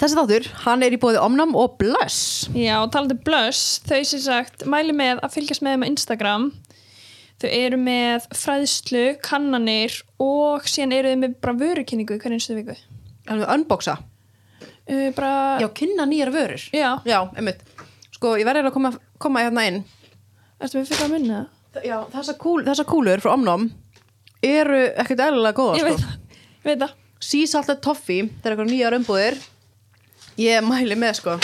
þessi þáttur, hann er í bóði Omnam og Blöss. Já, og talandi um blöss, þau sem sagt mæli með að fylgjast með þeim á Instagram. Þau eru með fræðslu, kannanir og síðan eru þau með bara vörukynningu hvernig einstu viku Hann er unboxa? Uh, bara, Já, kynna nýjar vörur. Já, Já, einmitt. Sko, ég verður að koma, koma hérna inn. Ertu með fyrir að minna Já, þessar kúl, þessa kúlur frá Omnam eru ekkert eðlilega góða ég sko. veit það, ég veit það. Sísaltet toffee, það er eitthvað nýjar umbúðir Ég mæli með sko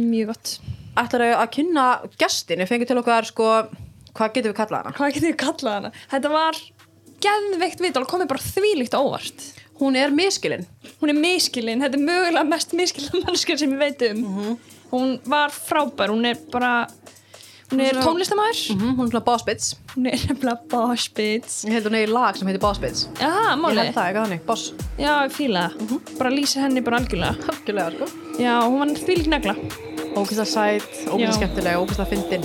mjög gott Ætlar að kynna gestin, ég fengi til okkar sko Hvað getum við kallað hana? hvað getur við kallað hana? þetta var geðveikt vital komið bara þvílíkt óvart Hún er miskilinn hún er miskilin, þetta er mögulega mest miskilin mannskjör sem ég veit um Mhm. hún var frábær, hún er bara hún er Svona- tónlistamæður mm Hún er svona boss bitch. Hún er nefnilega boss bitch. Ég held hún er í lag sem heitir boss bitch. Jaha, Ég máli, held það, eitthvað þannig, boss. Já, ég fíla það. Bara lýsir henni bara algjörlega. Algjörlega sko. Já, hún var þvílík negla Ógæslega sæt, ógæslega Já. skemmtilega, ógæslega fyndin.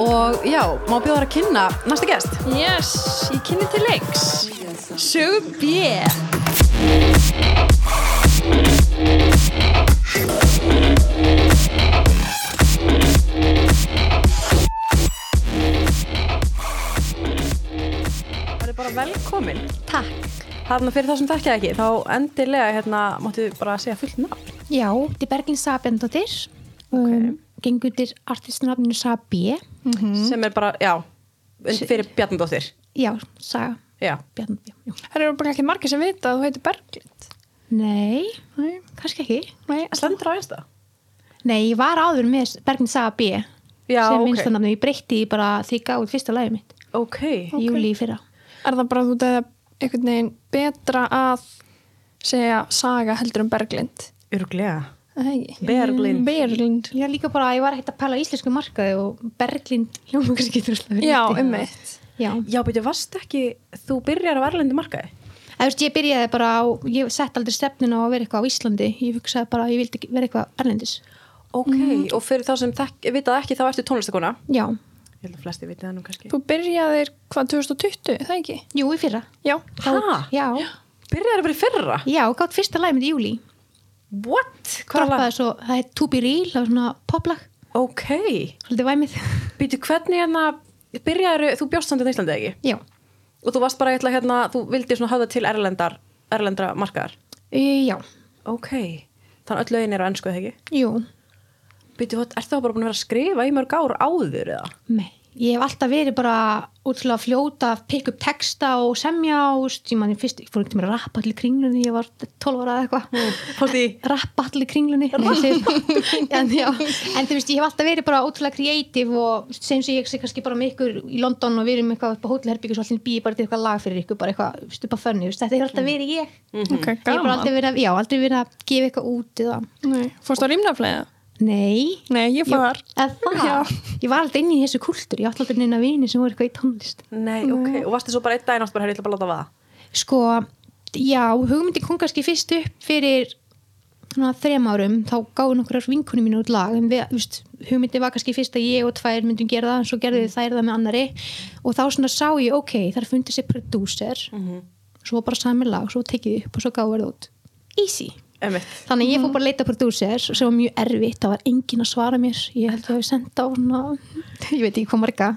Og já, má bjóða þær að kynna næsta gest? Yes, ég kynni til leiks. Sögu B bara velkomin Takk. Þarna fyrir það sem þekkja ekki, þá endilega hérna máttu bara segja fullt nafn Já, þetta er Berglind Saga Bjarnadóttir. Um, gengur til artistnafninu Saga B. sem er bara, já, fyrir Bjarnadóttir Já, Saga. Já. það eru bara ekki margir sem vita að þú heitir Berglind Nei, nei, kannski ekki. nei, stendur á einsta Nei, ég var áður með Berglind Saga B. Já, sem ok. minnst að Ég breytti bara því ég gáði fyrsta lagið mitt. Ok, Í júli í fyrra. Er það bara að þú dæða einhvern veginn betra að segja saga heldur um Berglind Er það ekki? Berglind. Berglind Já, líka bara að ég var ekkert að pæla íslensku markaði og Berglind hljóma kannski getur slagið. já, ummitt Já, Já, betur, varst ekki, þú byrjar á Erlendi markaði Eða, veist, ég byrjaði bara á, ég sett aldrei stefnuna á að vera eitthvað á Íslandi. Ég hugsaði bara að ég vildi vera eitthvað erlendis. Ok, og fyrir þá sem þekk, vitað ekki þá ertu tónlistakona Já, Ég held að flesti vitið það nú kannski þú byrjaðir hvað 2020, er það ekki? jú, í fyrra. já, Ha? Já, Byrjar bara í fyrra? já, gátt fyrsta mitt í júli. What? Hvað Droppaði lag? svo, það er To Be Real, það var svona poplag, Ok, svolítið væmið. býtu hvernig hérna byrjaður, þú bjóst samt í Íslandi ekki? Já, Og þú varst bara eitthvað hérna, þú vildi svona hafa til erlendar, erlendra markaðar já, Ok, þannig öll lögin eru á ennsku eða ekki? jú, Býtu, er það bara búin að vera að skrifa í mörg ár áður eða? Nei, ég hef alltaf verið bara útrúlega að fljóta, pikka upp texta og semja og ég manni fyrst, ég fór ekki með að rappa allir kringlunni, ég var 12 ára eða eitthvað. Rappa allir kringlunni. En, já, en þú veist, ég hef alltaf verið bara útrúlega kreatív og sem sem ég sé kannski bara með ykkur í London og við erum eitthvað upp á hótelherbyggjus og allir býi bara til eitthvað lag fyrir ykkur, bara eitthvað þú veist, upp á fönni, þetta hefur alltaf verið ég. ok, Ég hef bara gaman aldrei verið að, já, aldrei verið að Nei, nei. Nei, ég það, ég var alltaf inn í þessu kultúr, ég átti alltaf neina vini sem voru eitthvað í tónlist. Nei, ok, og varstu svo bara einn daginn átt bara, herri, ég ætla bara að láta vaða. Sko, já, hugmyndi kom kannski fyrst upp fyrir þrem árum, þá gáðu nokkrar vinkunum mínu út lag, en við, veist, hugmyndi var kannski fyrst að ég og tvær myndum gera það en svo gerðu þær það með annari og þá svona sá ég, ok, þar fundið sér prodúser svo bara sami lag, svo tekið upp og svo gáðu það út. Easy, Emitt þannig ég fór bara að leita prodúser sem var mjög erfitt, það var engin að svara mér. Ég held að ég hef sendt á svona ég veit ekki hvað marga,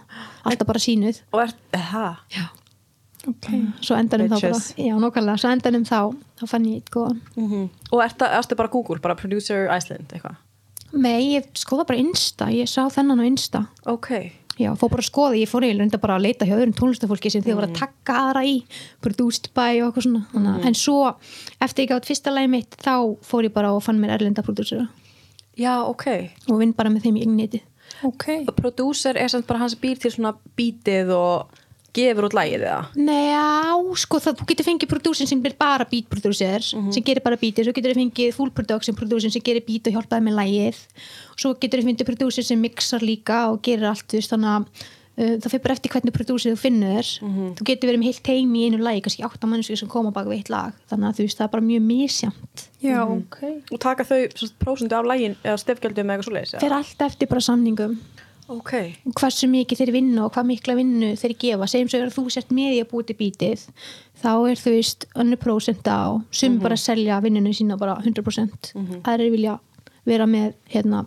alltaf bara sínuð Og er, það? já. Ok. Svo endanum þá bara, já nokkvæmlega svo endanum þá, þá fann ég eitt góðan. Mm Og ertu, ertu bara Google, bara Producer Iceland, eitthvað? Nei, ég skoða bara Insta, ég sá þennan á Insta. Ok, Já, fór bara að skoða, ég fór eiginlega reynda bara að leita hjá öðrum tónlistafólki sem þið voru að taka aðra í produced by og eitthvað svona. Mm. en svo, eftir ég gátt fyrsta lagi mitt þá fór ég bara og fann mér erlenda prodúsera. Já, ok. Og vinn bara með þeim í eigniti Ok. Og producer er samt bara hans býr til svona bítið og gefur út lægið eða? Nei, já, sko það, þú getur fengið prodúsin sem er bara beat producer sem gerir bara beatið, svo getur þið fengið full production producer sem gerir beat og hjálpaði með lægið svo getur þið fengið producer sem mixar líka og gerir allt, þú veist, þannig að uh, það fyrir bara eftir hvernig producer þú finnur þú getur verið með heilt teimi í einu lægi kannski átta mannsku sem koma baka við eitt lag þannig að þú veist, það er bara mjög misjamt Já, ok Og taka þau prósundu af lægin eða stefgjöldum eða eitthvað svoleiðis? eða? fer allt eftir bara samningum ok hversu mikið þeir vinna og hvað mikla vinnu þeir gefa, segjum svo að þú sért með í að búið til bítið þá er þú veist önnur prósent á sem Mhm. bara selja vinnunum sína bara 100% mm -hmm. vilja vera með hérna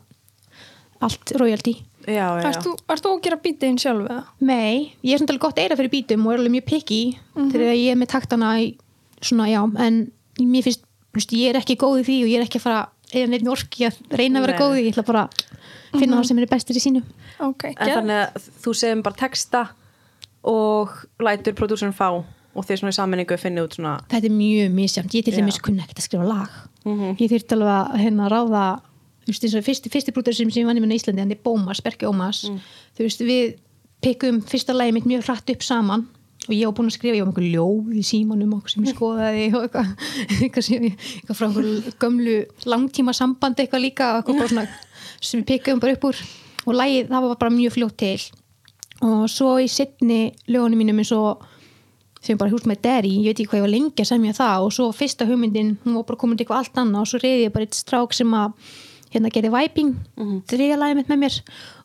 allt royalty já, já, já. Ert þú, að gera bítiðin sjálf eða? Nei, ég er alveg gott eira fyrir bítum og er alveg mjög picky þegar ég er með taktana í svona já, en mér finnst, þú veist, ég er ekki góð í því og ég er ekki að fara eða neitt orki að reyna að vera Nei. góð í, ég ætla bara að finna það sem er bestur í sínu Ok, en þannig að þú segum bara texta og lætur prodúsarinn fá og þeir svona í sammenningu finnið út svona þetta er mjög misjamt, ég til dæmis kunna ekkert að skrifa lag. Mhm. ég þurfti alveg að hérna ráða þú veist, eins og fyrsti, fyrsti brútur sem ég vann í Íslandi, hann er Bómas, Berki Ómas Mm. þú veist, við pikkum fyrsta lagi mitt mjög hratt upp saman og ég var búin að skrifa, ég var með einhver ljóð í símanum og sem ég skoðaði og eitthvað, eitthvað, frá einhver gömlu langtíma samband eitthvað líka og eitthvað bara svona sem við pikkum bara upp úr og lagið það var bara mjög fljótt til. Og svo í setni lögunum mínum eins og sem bara húst með Derry, ég veit ekki hvað ég var lengi að semja það og svo fyrsta hugmyndin, hún var bara komin til eitthvað allt annað og svo reyði ég bara eitt strák sem að hérna gerði Viping, mm -hmm. þriðja lagið mitt með mér.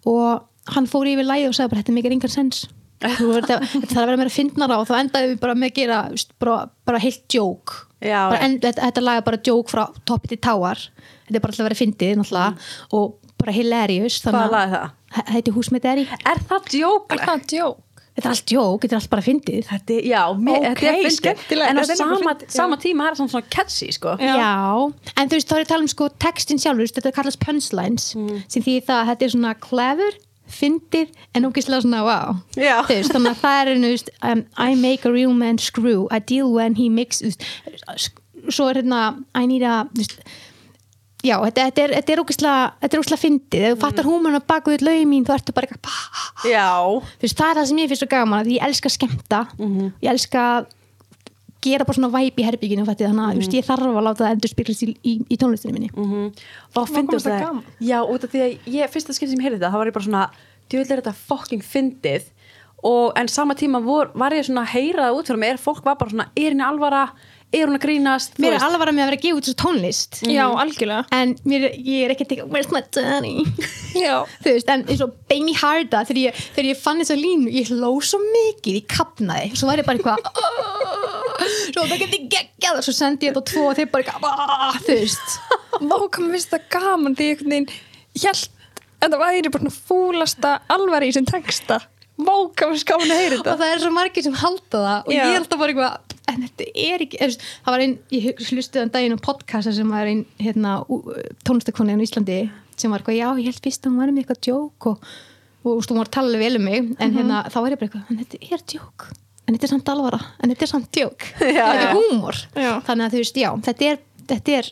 Og hann fór yfir lagið og sagði bara þetta mikið engar sens þetta þarf að vera meira fyndnara og þá endaði við bara með að gera bara, bara heilt djók þetta, þetta er bara djók frá toppi til táar. Þetta er bara alltaf að vera fyndið náttúrulega. Og bara hilarious lag er það? að heiti hús með Derry Er það djók? Er það djók? þetta er allt djók, þetta er allt bara fyndið Þetta er, já, mér, Ok, þetta er fyndið. skemmtilegt. En á er sama, já. sama tíma er það svona, svona catchy, sko. Já. en þú veist, þá er ég að tala um sko textin sjálfur, þetta kallast punchlines sem því það að þetta er svona clever fyndið en ógislega svona wow Já. þú veist, þannig að það er veist, um, I make a real man screw I deal when he sk- svo er hérna I need a þú veist, já, þetta, þetta er, þetta er ógislega þetta er fyndið, ef þú fattar húmurinn að baka við lögum mín, þú ertu bara eitthvað Já. þú veist, það er það sem ég finnst svo gaman að ég elska að skemmta ég elska að gera bara svona væp í herbygginu þannig að mm veist, ég þarf að láta það endur spyrlast í, í, í tónlistinu minni Mm fyndið komst það það. gaman. Já, út af því að ég, fyrsta skil sem ég heyrði það, þá var ég bara svona, djúvill er þetta fucking fyndið. Og, en sama tíma vor, var ég svona að heyra það út fyrir mig, er fólk var bara svona, er henni alvara, er hún að grínast, mér er alveg að vera að gefa út þessu tónlist. Já, algjörlega. En mér, ég er ekki where's my Já, þú veist, en eins og Baby Harda þegar ég, þegar ég fann þessa línu, ég hló svo mikið ég kapnaði, svo ég bara eitthvað svo það geti geggjað. Og svo sendi ég þetta á tvo og þeir bara eitthvað þú veist, váka mér finnst það gaman því einhvern veginn Hjælt en það væri bara fúlasta alvari í sem texta. Váka mér skáin að heyra og þetta það er svo margir sem halda það og Já. ég er alltaf bara eitthvað en þetta er ekki, veist, það var einn ég hlustuði þann daginn um podcasta sem var einn hérna, tónlistakonni á Íslandi sem var eitthvað, já, ég held fyrst að hún var með eitthvað djók og, og þú veist, hún var að tala vel um mig. En hérna, þá var ég bara eitthvað, en þetta er djók en þetta er samt alvara, en þetta er samt djók Já, þetta er húmor. Þannig að þú veist, já, þetta er, þetta er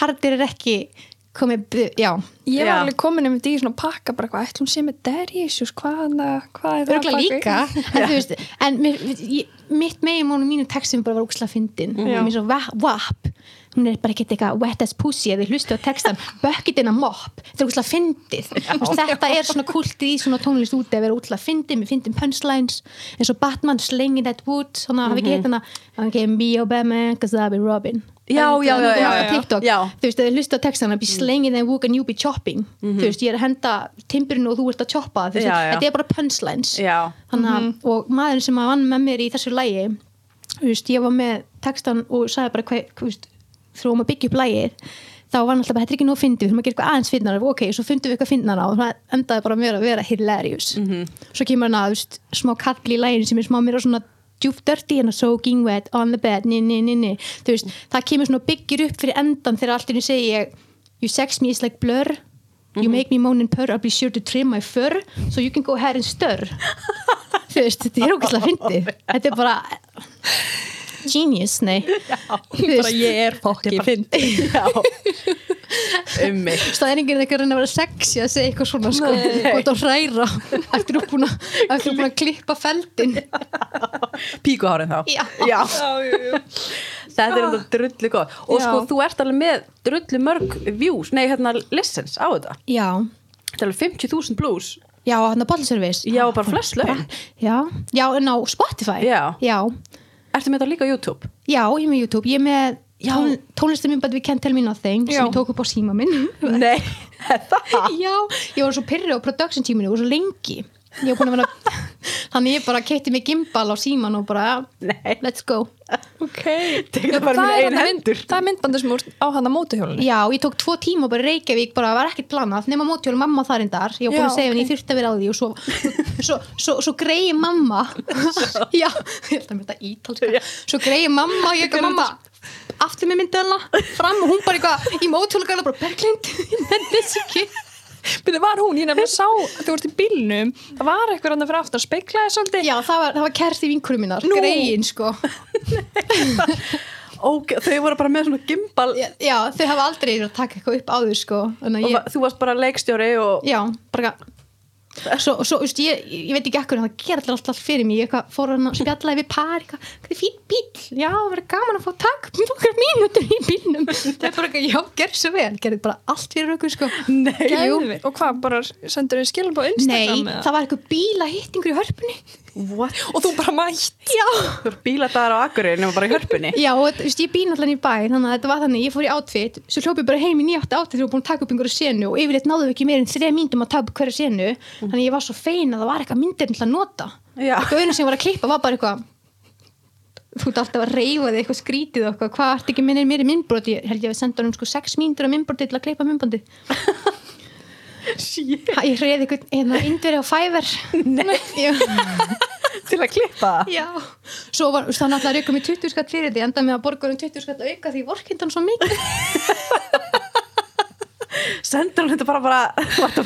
hardir er ekki komið, já, Ég var Já. alveg komin um þetta í svona pakka bara hvað, ætlum sé með issues hvað, hvað er það líka. en, þú veist, en mér, ég, mitt megin mánu mínu textum bara var úkslega fyndin. Mér svo WAP hún er bara ekkert eitthvað wet as pussy eða hlustu á textan bucket in a mop. Þetta er úkslega fyndið. Þetta er svona kultið í svona tónlist úti að vera úkslega fyndið með fyndin punchlines eins og Batman slinging that wood svona hafi ekki heitt hana? Hann kemur be Obama cause I be Robin Já, já, já, já, á. TikTok, þú veist, þegar hlusta á textana be slinging that wood and you be chopping. Þú veist, ég er að henda timburinu og þú ert að choppa þú veist, þetta er bara punchlines. Þannig að, og maðurinn sem að vann með mér í þessu lægi þú veist, ég var með textan og sagði bara hvað, þú veist, þrjóum að byggja upp lægið þá var bara, þetta er ekki nóg fyndið við þurfum að gera eitthvað aðeins fyndnara, ok, svo fundum við eitthvað fyndnara og það endaði bara mér að vera hilarious. Svo kemur hann að, þú veist, smá kall í læginu sem er smá mér svona djúpt dirty and soaking wet on the bed ni, ni, ni, veist, það kemur svona og byggir upp fyrir endan þegar allt í einu segi ég you sex me is like blur. You make me moan and purr, I'll be sure to trim my fur so you can go ahead and stir. Þú veist, þetta er ógæslega fyndið. Þetta er bara genius, nei bara ég er fokki fyndið Já. um mig. það er eitthvað að reyna að vera sexy að segja eitthvað svona sko, gott að hræra eftir að búin að, klippa feldin Píkuhárin þá. Já. Já. já, já, já. Þetta er enda drullu gott. Og Já. sko, þú ert alveg með drullu mörg views, nei, hérna, listens á þetta. já, Þetta er alveg 50.000 blues. já, hann er botleservice Já, bara flest lögin. já, já, en á Spotify Já. já, Ertu með þetta líka á YouTube? já, ég er með YouTube. Ég er með tón, tónlistamindband við Can't Tell Me Nothing Já. sem ég tók upp á síma minn. Nei, það? Já, ég var svo pyrri á production tíminu og svo lengi ég var búin að vera þannig ég bara keitti mig gimbal á síman og bara Nei. let's go. Ok. Tekur það þarna hendur. það er myndbandur sem úr á hann að mótuhjólunni Já, ég tók tvo tíma og bara í Reykjavík bara var ekkert planað, nema mótjólu mamma þar endar ég var búin Já, að segja henni, ok. ég þurfti að vera á því og svo, svo, svo, svo greiði mamma. Já, ég held að mér þetta ítalska. Svo greiði mamma, ég ekki mamma aftur með myndina fram og hún bara eitthvað í mótjólu gæla bara Berglind, ég nenni þess ekki Byrði, var hún, ég nefnilega sá að þú ert í bílnum. Það var eitthvað hann fyrir aftan, speiklaði svolítið. Já, það var, var kerti vinkurum mínar, Nú. greiðin sko. Ok, þau voru bara með svona gimbal. Já, já, þau hafa aldrei taka eitthvað upp áður sko. Þannig og að va- ég, þú varst bara leikstjóri og já, bara Svo, svo, veist, ég, ég veit ekki ekkur það ger allir alltaf fyrir mig. Ég fór að spjallaði við par hvað er fín bíl, já, það verður gaman að fá takk nokkar mínútur í bílnum. Það er bara eitthvað, já, gerð svo vel. Gerði bara allt fyrir okkur, sko. Nei, og hvað, bara sendur þau skilum á Nei, Instagram eða? það var eitthvað bílahittingur í hörpunni what? og þú bara mætt. Bíladagar á Akureyri nema bara í hörpunni. Já, og þú veist, ég býn allan í bæ þannig að þetta var þannig, ég fór í outfit svo hljópi bara heim í nýjátt outfit þegar ég var búin að taka upp einhverju senu og yfirleitt náðu við ekki meir en þreja myndum að taka upp hverju senu þannig að ég var svo fein að það var eitthvað myndir til að nota. Eitthvað einu sem ég var að klippa var bara eitthvað þú ert alltaf að reyfa þig eitthvað skrítið og eitthvað, hvað ert ekki minnir mér í myndbrot? Ég held ég að senda hann sko sex mínútur af myndbroti til að myndbandi Shit. Ha, ég reyði eitthvað hérna indveri á Fiverr Já. Til að klippa? Það Já, svo var það rauka mig 20 skatt fyrir því enda með að borga um 20 skatt auka því vorkindan svo mikið. Sendur hann þetta bara bara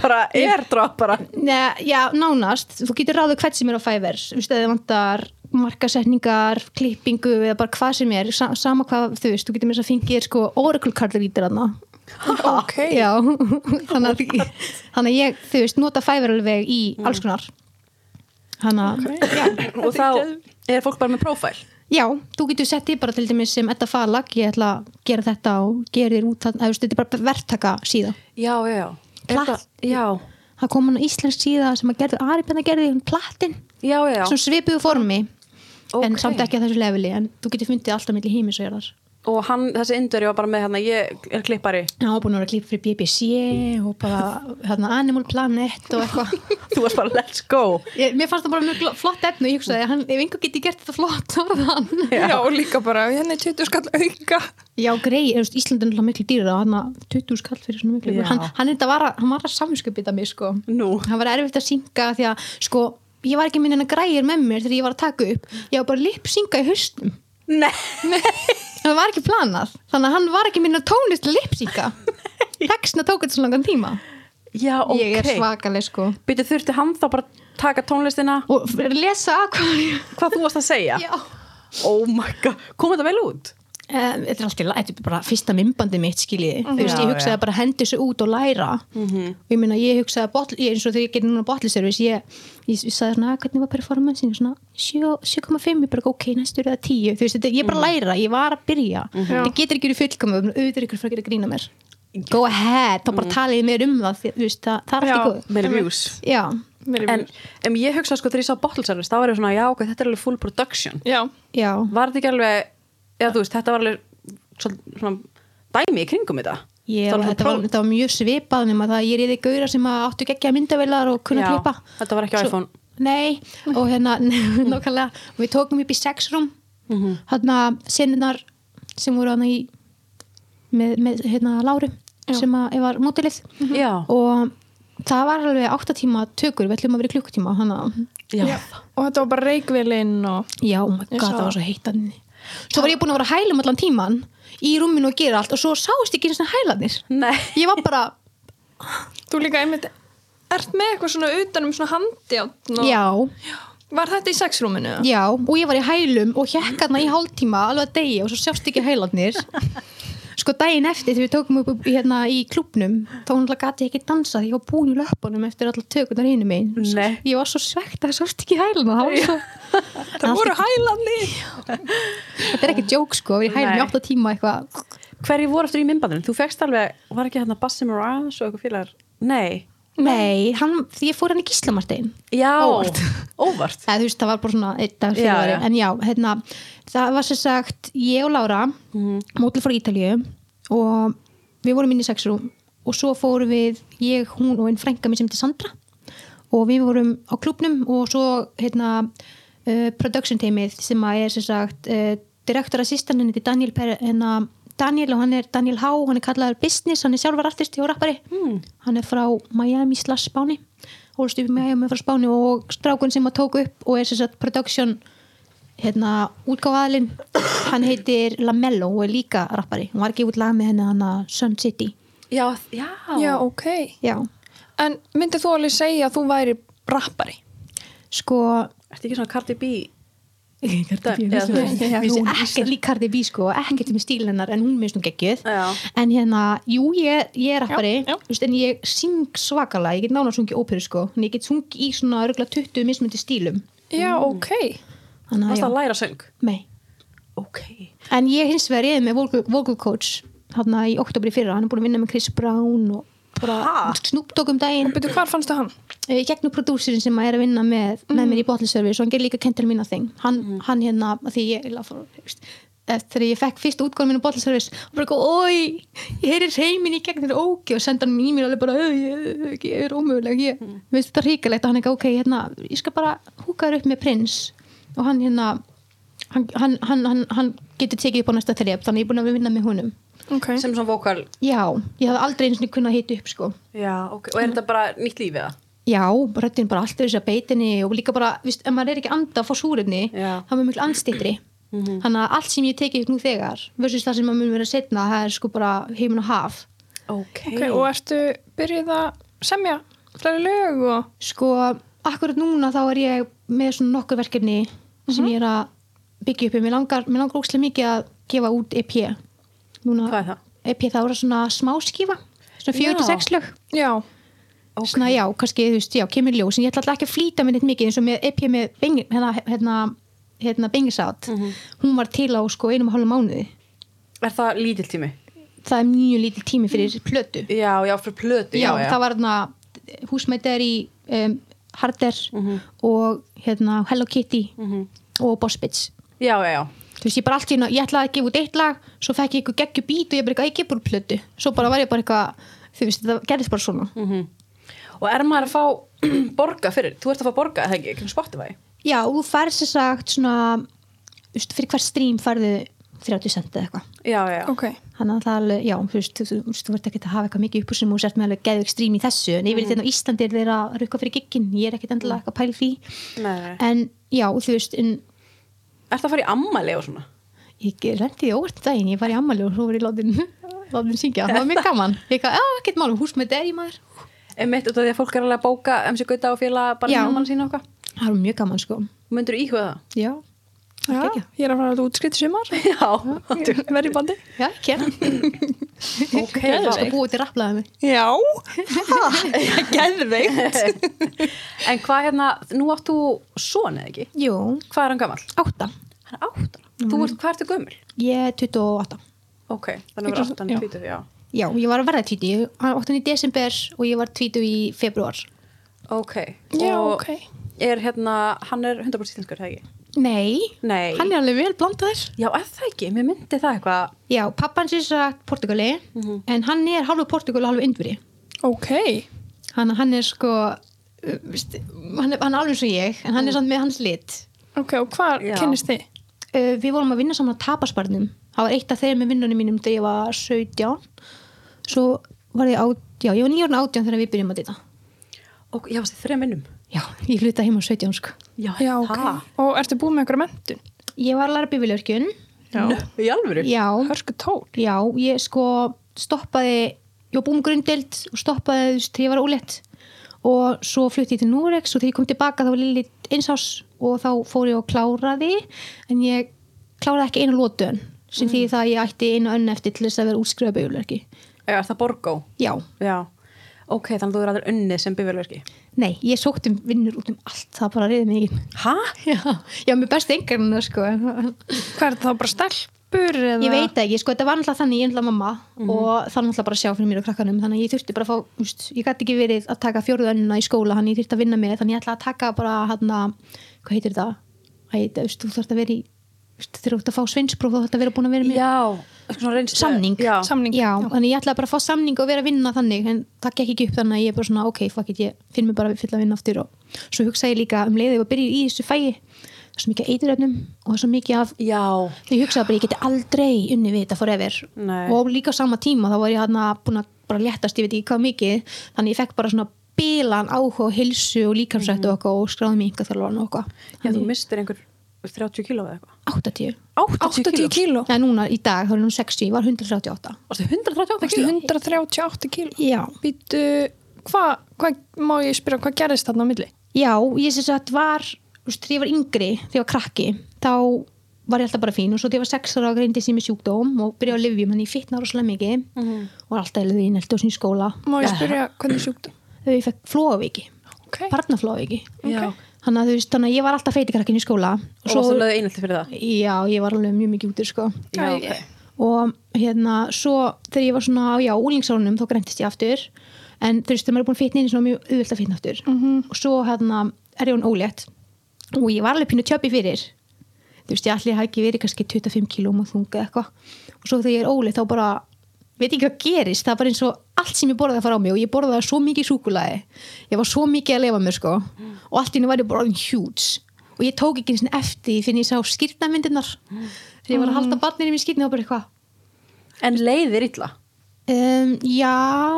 bara airdrop bara? Nei, já, nánast, þú getur ráðið hvert sem er á Fiverr, þú veist, eða vantar markasetningar, klippingu eða bara hvað sem er, sa sama hvað þú veist, þú getur með þess að fengið sko Oracle kardur í þarna ok, Já, þannig að, þannig að ég, þú veist, nota Fiverr alveg í alls konar. Þannig að, já, Og þá er fólk bara með profile Já, þú getur sett í bara til dæmis sem Edda Falag, ég ætla að gera þetta og gera þér út, það, þetta er bara verktaka síða. Já, já, já. Er Platt. þetta- Já, Það kom hann á íslensk síða sem að gerði, Ari Benna gerði um plattin, já, já, já. svona svipuðu formi, en Ok. samt ekki að þessu leveli, en þú getur fundið alltaf milli hímis og jarðar. Og hann, þessi indveri var bara með hérna Ég er klippari Já, búin að vera að klippa fyrir BBC og bara hérna, Animal Planet og eitthvað. Þú varst bara let's go Ég, mér fannst það bara mjög flott efni og ég hugsaði, hann, ef einhver geti gert þetta flott, þá var það hann. já. og líka bara hérna er 20 skall auka Já, grei, Ísland er náttúrulega miklu dýrur og hann að 20 skall fyrir svona miklu. Já. Hann, hann, hann, var, að- hann var að samvinskupita mig, sko. Nú það var erfitt að synga því að sko, ég var ekki minn en að græjir með mér þegar ég var að taka upp ég var bara lipsynga í haustum Nei. Það var ekki planað þannig að hann var ekki minn að tónlist að lipsynga textna tók þetta svo langan tíma. Já, ok ég er svakaleg sko. Býtu þurfti hann þá bara að taka tónlistina? Og lesa að hvað Hvað þú varst að segja? Já. Oh my god, kom þetta vel út? Um, þetta er alltaf, þetta er bara fyrsta mymbandi mitt skiljiði, þú veist, ég hugsaði já. bara að hendi þessu út og læra. Mhm. og ég meina, ég hugsaði að botl, ég, eins og þegar ég gerði núna botliservice, ég, ég, ég sagði svona, "Ah, hvernig var performancing, svona 7 7,5, ég bara, ok, næstur eða 10 þú veist, þetta, ég bara Mhm. að læra, ég var að byrja. Það getur ekki verið fullkomum, auðvitað er ykkur fyrir að gera grína mér. Go ahead, þá bara talið mér um það, því- þú veist, það, það er Já. allt í góð já, En um, ég hugsa sko þegar ég sá Bottle Service þá var ég svona, já ok, þetta er alveg full production. Já, já. Var þetta ekki alveg, eða þú veist, þetta var alveg svona, svona dæmi í kringum þetta. Ég, Það var þetta, var, þetta var mjög svipað nema það að ég reyði gauðra sem að áttu geggja myndavilar og kunna Já, klippa. þetta var ekki á iPhone. Nei, og hérna nokkarlega, og við tókum upp í sex rúm. Mhm. hérna sinninar sem voru hana í með, með hérna Láru sem að var mótilið Já, og það var alveg 8 tíma tökur, við ætlum að vera í klukkutíma hana, já, og þetta var bara reikvilinn og já, oh god, það var svo heitan svo var ég búin að vera að hælum allan tíman í rúminu og gera allt og svo sást ekki einu sinni hælanir nei. Ég var bara, þú líka einmitt ert með eitthvað svona utanum svona handjátn og já. Var þetta í sexrúminu? Já, og ég var í hælum og hjekk hérna í hálftíma alveg að deyja og svo sjást ekki hælarnir sko daginn eftir þegar við tókum upp hérna í klubnum þá hún gæti ekki dansað, ég var búin í löpunum eftir allar tökunar hinu megin Nei. ég var svo svegt að það sást ekki hæluna það voru hælandi þetta er ekki djók sko, við hælum í Nei. 8 tíma eitthvað Hverju voru eftir í myndbandinu? Þú fegst alveg, var ekki hérna Bassi Mirage og eitthvað félagar? Nei, Nei, hann, því ég fór hann í Gíslamartein Já, Óvart. óvart. eða veist, það var bara svona einn dag fyrir en já, hérna það var sem sagt, ég og Lára Mhm. mótil frá Ítalíu og við vorum inn í sexrum og svo fórum við, ég, hún og einn frænka mér sem heitir Sandra og við vorum á klubnum og svo hérna uh, production teimið sem að er sem sagt uh, direktor assistant henni til Daniel per, hérna, Daniel og hann er Daniel Há, hann er kallaður business, hann er sjálfur artisti og rappari Hmm. hann er frá Miami slash Spáni hólst upp í Miami frá Spáni og strákun sem að tók upp og er sem sagt production hérna útgáfaðalinn hann heitir Lamello og er líka rappari hann var ekki út lag með henni hann að Sun City Já, já. Já, ok. já, En myndið þú alveg segja að þú væri rappari? sko Ertu ekki svona Cardi B? Cardi B, þú veist. Já, Vissi hún ekkert lík Cardi B sko, ekkert með stíl hennar en hún minnst geggjuð Já. en hérna, jú ég, ég er rappari Já, já. þú veist, en ég syng svakalega ég get nána sungið óperu sko en ég get sungið í svona örgulega 20 mismundi stílum Já, ok. Varst að að læra söng? nei. Ok. en ég hins vegar ég er með vocal, vocal coach hann í oktobri fyrra, hann er búin að vinna með Chris Brown og bara Ha? Snoop Dogg um daginn. Byrju, hvar fannstu hann? uh, gegnum prodúsirinn sem er að vinna með, með mér í bottle service og hann ger líka kentil mín að þing hann, hann hérna, því ég eftir að ég fekk fyrst útgáðum mín á bottle service og bara eitthvað, oi, ég heyri reymin í gegn þetta ógi og senda hann í mér alveg bara "Ey, ég, er ómöguleg ég veist þetta ríkalegt og hann eitthvað, ok, hérna ég skal bara húka þér upp með prins og hann hérna hann, hann, hann, hann, hann getur tekið upp á næsta þrep þannig ég er búin að vinna með honum Ok. Sem svona vokal. já, ég hafði aldrei eins og kunnað hita upp sko Já, ok. Og er þetta bara nýtt lífið það? Já, röddinn bara alltaf þess að beitinni og líka bara, viðst, ef maður er ekki að anda að fá súrefni, Já. þá er maður miklu andstýttri þannig að allt sem ég tekið upp nú þegar versus það sem maður mun vera setna það er sko bara heimin og haf Ok. Ok, og ertu byrjuð að semja fleiri lög og... sko, akkurat núna þá er ég með svona nokkur verkefni sem ég er að byggja upp mér langar, langar ókslega mikið að gefa út EP núna, Hvað er það? EP þá er það svona smáskífa svona Já. 46 lög Já. Ok. svona já, kannski, þú veist, já, kemur ljós en ég ætla alltaf ekki að flýta mér neitt mikið eins og með EP með beng, hérna, hérna, hérna Bengisátt, hún var til á sko einum og hálfu mánuði Er það lítill tími? það er mjög lítil tími fyrir plötu Já, já, fyrir plötu. já, það var þarna húsmættir í um, Harder og hérna Hello Kitty og Boss Bitch Já, já, já. þú veist, ég bara allt í hérna, ég ætlaði að gefa út eitt lag svo fekk ég eitthvað geggju bít og ég bara gef bara plötu svo bara var ég bara eitthvað, þú veist, það gerðist bara svona Og er maður að fá borga fyrir? Þú ert að fá borga, eða ekki, ekki Spotify? Já, þú færð sér sagt svona fyrir hver stream færðu 30 cent eða eitthvað. Já, já. Ok. þannig að það er alveg, já, þú veist, þú, þú, þú vart ekki að hafa eitthvað mikið upp úr sem þú sért með alveg geðvik stream í þessu en yfir þetta á Íslandi er þeirra að rukka fyrir giggin ég er ekkit endilega eitthvað pæl því. Nei, en já, þú veist, en Er það að fara í ammali og svona? ég lendi í óvart daginn, ég var í ammali og svo var ég látin látin syngja, það var mjög gaman. Ég eitthvað, já, ekkert málum, hús með degi maður. Emitt út af því að fólk er alveg að Já. það sko það? ég er að fara að útskritt sumar. Já. Verði bandi. já, ekki ok, það vá. skal búið til rapplaði mig Já. Geðveikt. En hvað hérna, nú átt þú son eða ekki? jú, Hvað er hann gammal? átta Hann er áttara. Þú ert, hvað ertu gömul? ég er 28 Ok, þannig að vera Ekki- áttan já. í tvítu, já. Já, ég var að verða tvítu, ég var 8. í desember og ég var tvítu í februar. Ok. Já, og ok. Er hérna, hann er 100% íslenskur, það ekki? Nei, Nei. hann er alveg vel blandaður. Já, er það ekki? Mér myndi það eitthvað. Já, pappan sér sagt Portugali, en hann er halvu Portugal og halvu Indveri. Ok. Hann, hann er sko, uh, veist, hann, er, hann er alveg eins og ég, en hann er samt með hans lit. Ok, og hvar Já. kynnist þið? Uh, við vorum að vinna saman á tapasbarnum. Það var eitt af þeir með vinnunum mínum þegar ég var 17. Svo var ég át, já, ég var 9 ára átján þegar við byrjum að dita. Og ég varst í þrejum vinnum. Já, ég flytta heim á 17, sko. Já, Já, ok. Og ertu búið með einhverja mentun? Ég var að læra bifilörkjun. Já. Í alvöru? Já, Hörsku tól. Já, ég sko stoppaði, ég var búin grundild og stoppaði þú veist, þegar ég var ólétt og svo flutti ég til Núrex og þegar ég kom tilbaka þá var Lili einsás og þá fór ég og kláraði en ég kláraði ekki einu lótun sem því það að ég ætti einu önn eftir til þess að vera útskrifa bauðlörki. Já, er það Borgó? Já, Já. Ok, þannig að þú er aður unnið sem bifjölverki. nei, ég sótt um vinnur út um allt, það bara reyði mig ekki. Hæ? Já, já, mér besti engarinn sko. Hvað er það þá bara stelp? stelpur eða? Ég veit ekki, sko, þetta var náttúrulega þannig, ég er náttúrulega mamma Mhm. og það er náttúrulega bara að sjá fyrir mér og krakkanum þannig að ég þurfti bara að fá, úst, ég gæti ekki verið að taka fjóruðu önnuna í skóla, þannig ég þurfti að vinna með þannig ég ætla að taka bara hann hvað heitir það? Æ, þú þarfst að vera í úst, þegar þú ert að fá sveinspróf þá þarfst að vera búin að vera með Já, Samning. Já, Samning. Já, þannig ég ætlaði bara að fá samning og vera að vinna þannig en það gekk ekki upp þannig að ég er bara svona ok, fuck it, ég finn mig bara að fylla að vinna aftur og svo hugsaði ég líka um leiðið og byrja í þessu fæi það er svo mikið eituröfnum og það er svo mikið af já, ég hugsaði bara ég geti aldrei unni við þetta forever Nei. og líka á sama tíma þá var ég hann búin að bara léttast ég veit ekki hvað mikið þannig ég fekk bara svona bílan áhuga og hilsu og líkamsrættu og, og skráði mig yngar þjálfan og eitthvað já, þú mistir einhver 30 kíló eða eitthvað? 80 80 kíló? Já, núna í dag, þá er hún 60, ég var 138 Varstu 138 Varstu kíló? 138 kíló? Já, Býtu, hvað hva, má ég spyrja hvað gerist þarna á milli? Já, ég sem sagt var þú veist, þegar ég var yngri, þegar ég var krakki þá var ég alltaf bara fín. Og svo þegar ég var 6 ára greindi sem ég sjúkdóm og byrjaði að lifjum hann ég fitna rosalega mikið. Mhm. og var alltaf eða því nelti á sín skóla. Má ég spyrja hvernig sjúkdum? þegar ég fekk flóaviki, Ok, barnaflóaviki Já, þannig að þú veist, þannig að ég var alltaf feitikrakkin í skóla. Og svo þú lögðu einhaldi fyrir það? Já, ég var alveg mjög mikið útur sko. Já, Æ, ok. og hérna, svo þegar ég var svona já, úlingsárunum, þá greintist ég aftur. En þú veist, þegar maður er búin að fitna inn í svona mjög auðvöld að fitna aftur. Mhm. og svo hérna er ég hún ólétt. Og ég var alveg pínu tjöpi fyrir. Þú veist, ég allir hafi ekki verið kannski 25 kílóm og þunga eitthvað. Og svo þegar ég er ólétt þá bara veit ekki hvað gerist, það bara eins og allt sem ég borðaði að fara á mig og ég borðaði svo mikið súkulaði ég var svo mikið að lefa mér sko. Og allt í henni var ég bara huge. Og ég tók ekki eins og eftir því fyrir ég sá skýrnamyndirnar þegar ég var að halda barnir í mér skýrni og bara eitthvað. En leiðir illa? Um, já,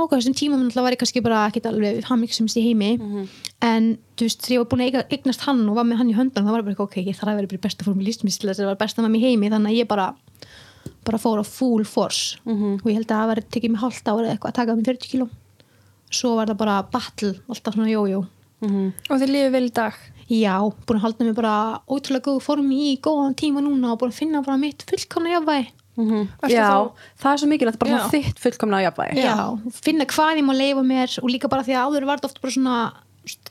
þessum tíma var ég kannski bara ekkert alveg hamingsumst í heimi. En þú veist, þegar ég var búin að eignast hann og var með hann í höndunum, þá var ég bara eitthvað, ok, ég þarf að vera í besta form í lífsmyndstil þess að það var besta með mér heimi þannig að ég bara, bara fór á full force. Og ég held að það var tekið mig hálft ára eitthvað að taka mig 40 kíló. Svo var það bara battle, alltaf svona jójó. Og þið lífið vel í dag? Já, búin að halda mig bara ótrúlega góð form í góðan tíma núna og búin að finna bara mitt fullkomna jafnvægi. Varstu Já, þá- það er svo mikilvægt bara Já. þitt fullkomna jafnvægi. Já, finna hvað ég má leifa mér og líka bara því að áður var þetta oft bara svona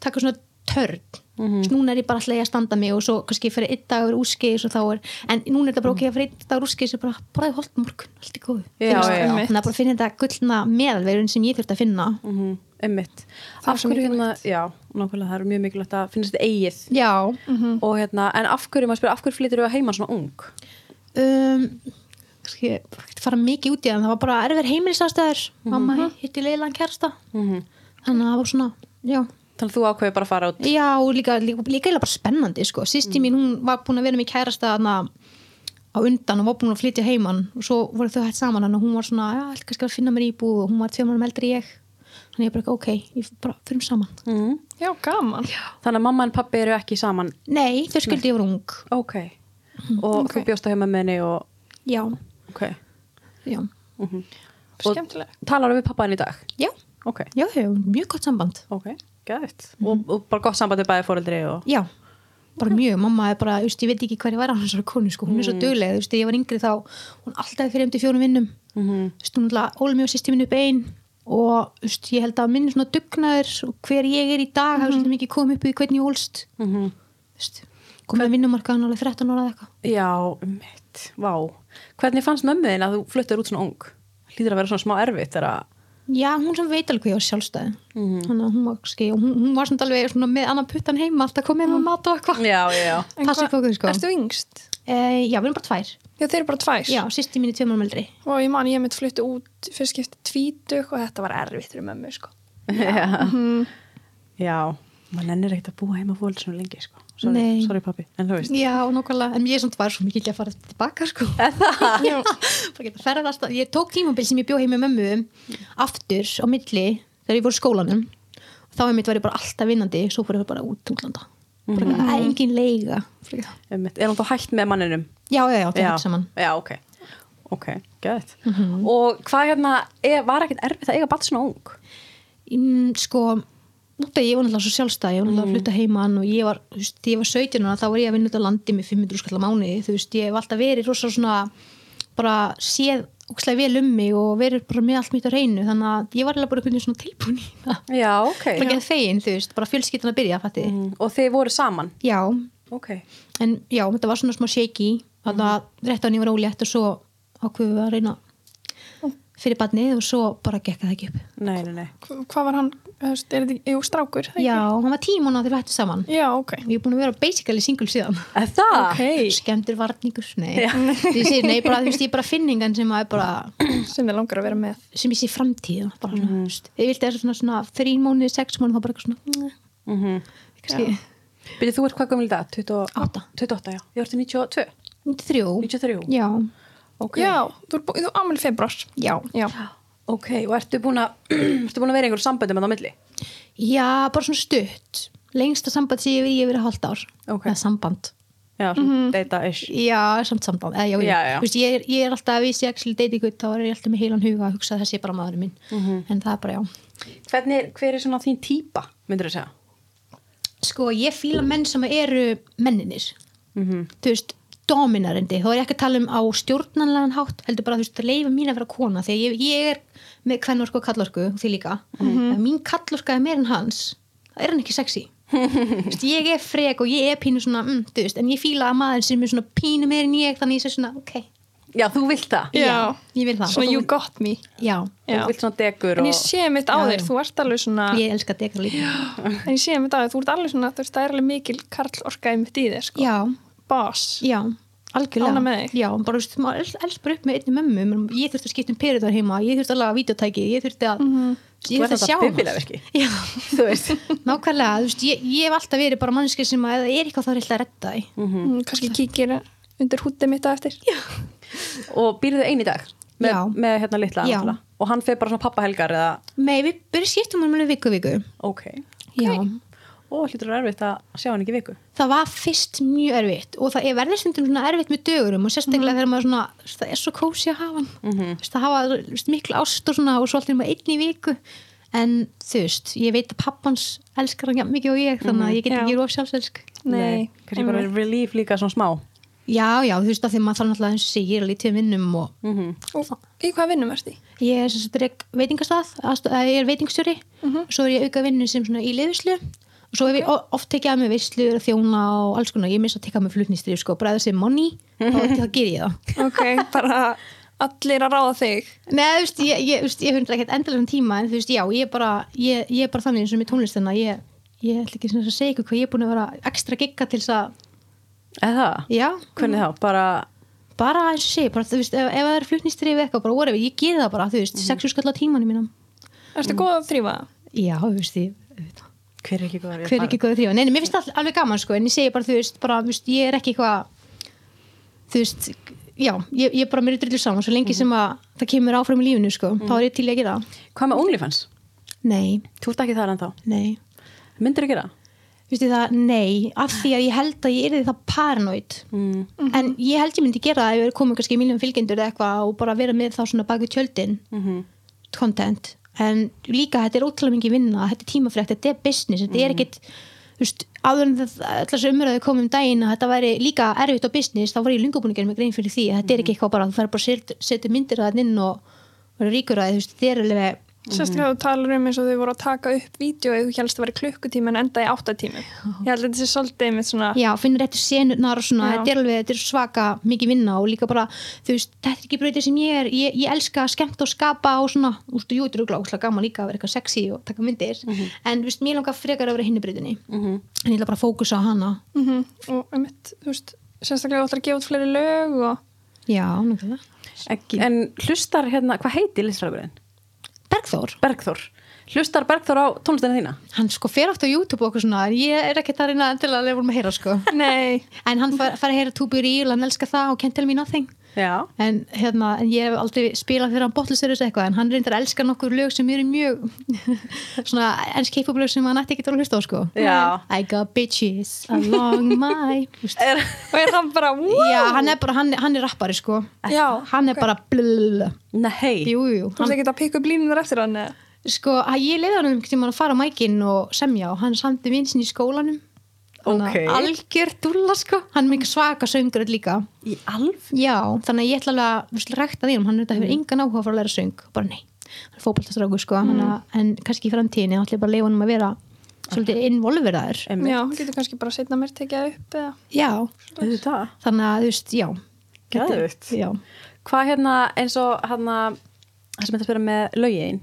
taka svona törn mm núna er ég bara alltaf að standa mig og svo kannski fyrir einn dagur úrskis er en núna er þetta bara ok að fyrir einn dagur úrskis og bara bara í holt morgun, allt er góð þannig að bara finna þetta gullna meðalverun sem ég þurft að finna. Mhm, Einmitt. Það er Af hverju hérna, já, nákvæmlega það er mjög mikilvægt að finnast þetta eigið. Já og hérna, en af hverju, maður spyrir, af hverju flyttir þú að heima svona ung? um, kannski ekki fara mikið út í það en það var bara erfir heimilisastæður mamma hitti leilan kærsta Mhm. þannig að það var svona, já Þannig að þú ákveður bara að fara út. Já, og líka, líka, líka bara spennandi sko. Sýsti mín, hún var búin að vera með kærasta á undan og var búin að flytja heiman. Og svo voru þau hægt saman og hún var svona, já, ætla kannski að finna mér íbúð. Og hún var tveim árum eldri en ég. Þannig ég bara, ok, ég bara fyrir saman. Mm. Já, gaman. Þannig að mamma en pappi eru ekki saman? Nei, þau skildi ég var ung. Ok. Og Ok. þú bjóst á heima með henni og Já, Ok. Já, Og- Skemmtilega Talar við pappa henni í dag? já, Ok, já, já mjög gott samband. Ok, gæðið og, og bara gott samband við bæði fóreldri og Já, bara mjög, mamma er bara, just, ég veit ekki hver ég var á þessari konu, sko, hún er svo þú veist, þegar ég var yngri þá, hún alltaf fyrir heim til fjórum vinnum, Mhm. þú veist, hún alltaf mig og sýsti minn upp einn og, ég held að minn svona dugnaður og hver ég er í dag, hafi svolítið mikið komið upp í hvernig ég ólst, Mhm. komið að vinnumarkaðan alveg 13 ára eða eitthvað. Já, mitt, vá. Hvernig fannst mömmu þín að þú fluttir út svona ung? Hlýtur að vera svona smá erfitt þegar að Já, hún sem veit alveg hvað ég var sjálfstæði, Mhm. þannig að hún var, ski, og hún, hún var svona alveg svona með annan puttan heima, alltaf komið með mat og eitthvað. Já, já, já sko. Ertu yngst? E, já, við erum bara tvær. Já, þeir eru bara tvær Já, sýsti mín er tveim árum eldri. Og ég man, ég mitt fluttu út fyrst skipti tvítug og þetta var erfitt fyrir mömmu, sko Já, Mhm. já maður nennir ekkert að búa heima fólk svona lengi sko. Sorry, sorry pappi, en þú veist. Já, nokkvæmlega, en ég er svona var svo mikið að fara tilbaka sko. Já, bara geta ferðast að- Ég tók tímabil sem ég bjó heim með mömmu aftur á milli þegar ég voru skólanum. Þá einmitt var ég bara alltaf vinnandi. Svo fór ég bara út til útlanda bara mm -hmm. engin leiga Já, Einmitt. er hann þá hægt með manninum? Já, já, það er saman já, ok, ok, gæðið og hvað hérna, er, var ekkert erfitt að eiga batt svona ung? Mm, Sko, náttúrulega ég var náttúrulega svo sjálfstæð ég var náttúrulega að flutta heiman og ég var, veist, ég var 17 og þá var ég að vinna út á landi með 500 skall á mánuði, þú veist, ég hef alltaf verið rosa svona, bara séð ókslega vel um mig og verið bara með allt mitt á reynu, þannig að ég var alveg bara svona tilbúin í það. Já, ok bara geða fegin, þú veist, bara fjölskyldan að byrja mm. og þið voru saman? Já, ok, en já, þetta var svona smá shaky þannig að 13 ég var ólétt og svo ákveðum við að reyna fyrir badnið og svo bara gekk það ekki upp Nei, nei, nei Hva- Hvað var hann, er þetta, jú, strákur það ekki? já, hann var tímuna þegar við hættum saman Já, ok ég er búin að vera basically single síðan Er það? Ok, skemmtur varningur, nei ég segi, nei, bara, þú veist, ég er bara finningan sem að er bara, sem þið langar að vera með sem ég sé framtíð bara svona, þú veist, ég vildi þess svona, svona þrín mánuði, sex mánuði, þá bara eitthvað svona Mm -hmm. kannski, Byrju, þú ert hvað gömul í dag? 28? Átta. 28, já Ég ertu 92? 93 93? já, Ok. Já, þú er, ámæli februar. Já. Já, Ok, og ertu búin að Ertu búin að vera í einhverjum samböndum að á milli? já, bara svona stutt. Lengsta samband sem ég hef verið hálft ár. Ok. eða samband. Já, svona data-ish. Já, samt samband. Eða, já, já. Já, Veist, ég, er, ég er alltaf að vísi date ykkur þá er ég alltaf með heilan huga að hugsa að þessi bara maðurinn minn. Mhm. en það er bara já. Hvernig, hver er svona þín típa, myndir þú segja? Sko, ég fíla menn sem eru menninir Mm þú veist, dominarindi þá er ég ekki að tala um á stjórnanlegan hátt heldur bara þú veist, að leifa mín að vera kona þegar ég, ég er með kvennorku og kallorku og því líka, ef mín kallorka er meir en hans, þá er hann ekki sexy. Þú veist, ég er frek og ég er pínu svona, mm, þú veist, en ég fíla að maður sem er svona pínu meir en ég, þannig ég sé svona, ok. Já, þú vilt það? Já. ég vil það. Svona you got me. Já, Þú Já. vilt svona degur En og ég sé mitt á Já, þér, þú ert alveg svona ég elska dekar líka. En ég sé mitt á þér, þú ert alveg svona, þú veist, það er alveg mikil karl orkaði mitt í þér, sko. Já, Boss. Já, algjörlega. Ánægð með þig? já, bara, þú veist, maður els- elst bara upp með einni mömmu. Ég þurfti að skipta um periodar heima ég þurfti að laga videotæki, ég þurfti að Þú ég ert þurfti að þetta sjá veist. Nákvæmlega, þú veist, ég, ég hef alltaf verið bara mannski sem að það er eitthvað þá er eitthvað að redda því. Mm, Kannski kíkir undir hútið mitt á eftir. Já, Og býrðu einn í dag? Með, með hérna litla Já. Og hann fer bara svona pappahelgar eða Nei, við byrjum skiptum um alveg viku viku. Ok. Já, Og hlýtur að erfitt að sjá hann ekki viku. Það var fyrst mjög erfitt og það er verður stundum svona erfitt með dögurum og sérstaklega þegar maður svona, það er svo kósi að hafa hann. Mhm. Þú veist, það hafa þú veist, miklu ást og svona og svo alltaf maður einn í viku. En þú veist, ég veit að pappans elskar hann jafn mikið og ég þannig að ég get ekki rof sjálfselsk. Nei, Kannski bara relief líka svona smá. Já, já, þú veist að því maður þarf náttúrulega er að lítið vinnum og mm -hmm. Og í hvað vinnum erst í? ég er sem sagt rek veitingastað aðsto- eða ég er veitingstjóri. Svo er ég auka vinnu sem svona í liðvislu og svo hef ég oft tekið að mig visslur þjóna og alls konar, ég minnst að tekja að mig flutnistrif sko, bara eða sem money, þá, ger ég það Ok, bara allir að ráða þig Nei, þú veist, ég, hundra ekkert endilega um tíma en þú veist, já, ég er bara ég, ég er bara þannig eins og með tónlistina ég, ég ætla ekki að segja ykkur hvað ég er búin að vera ekstra gigga til þess að, Eða það? já, Hvernig þá? Bara bara eins og segja, bara, þú veist, ef, ef það er flutnistrif eitthvað, bara whatever, ég ger það bara, þú veist, mm. sexu skall á tímanum mínum Erstu góð að þrýfa það? Já, þú veist, ég, auðvitað. Hver er ekki góður? hver er ekki góð þrjóð, nei, nei, mér finnst það alveg gaman sko, en ég segi bara, þú veist, bara, þú veist, ég er ekki eitthvað þú veist, já, ég, ég bara mér er drullu saman, svo lengi sem að það kemur áfram í lífinu, sko, þá er ég til í að gera. Hvað með OnlyFans? Nei, Þú ert ekki þar ennþá nei Myndir þú gera? Þú veist það, nei, af því að ég held að ég er það paranoid Mm. en ég held ég myndi gera það ef ég komið kannski miljón fylgjendur eða eitthvað og bara vera með þá svona bak við tjöldin Mm content, en líka þetta er ótrúlega mikið vinna, þetta er tímafrækt, þetta er business þetta er ekkit, þú veist áður en það, allars umræðu komum um daginn að þetta væri líka erfitt á business, þá var ég gera mig grein fyrir því, þetta er ekki eitthvað bara þú fær bara setja myndir að þetta inn og vera ríkur að þetta er alveg Sérstaklega þú talar um eins og þau voru að taka upp vídeo eða þú helst að vera klukkutíma en enda í áttatími Ég held að þetta sé svolítið með svona já, finnur réttu senurnar og svona, þetta er alveg, þetta er svaka mikið vinna og líka bara, þú veist, þetta er ekki breytið sem ég er, ég, ég elska að skemmt og skapa og svona, þú veist, jú, þetta er auðvitað óslega gaman líka að vera eitthvað sexy og taka myndir en þú veist, mér langar frekar að vera hinni breytinni -hmm. en ég ætla bara að fókusa á hana. Mm og um þú veist, sérstaklega þú ætlar að gefa út fleiri lög og já, náttúrulega en, en hlustar hérna, hvað heitir listræðurinn? Bergþór, Bergþór. Hlustar Bergþór á tónlistina þína? hann sko fer oft á YouTube og okkur svona, ég er ekkert að reyna til að lefa um að heyra sko. Nei, en hann fær, fær að heyra Tubi Real, hann elskar það og Can't Tell Me Nothing en, hérna, en ég hef aldrei spilað fyrir hann Bottleserus eitthvað en hann reyndar að elska nokkur lög sem eru mjög svona ennsk hip-hop lög sem hann ætti ekki að hlusta á sko. Já. I got bitches along my er, og er hann bara wow. já, hann er bara, hann, hann er rappari sko. Já, hann er bara blululul Nei. Jú, jú, Þú veist ekki að pikka upp línunar eftir hann sko, ég leiði hann um tímann að fara á mækinn og semja og hann samti vinsin í skólanum Þannig að Ok. algjör dúlla sko hann er mikið svaka söngur líka Í alf? já, þannig að ég ætla alveg að rækta því um hann þetta hefur engan áhuga að fara að læra söng bara nei, hann er fótboltastrákur sko mm. að, en kannski í framtíðinni þá ætla ég bara að leifa hann að vera svolítið involveraður Einmitt. Já, hann getur kannski bara setna mér tekið upp eða já, þannig að þú veist, já Geðveikt. Já. Hvað hérna eins og hérna það sem þetta spyrja með lögin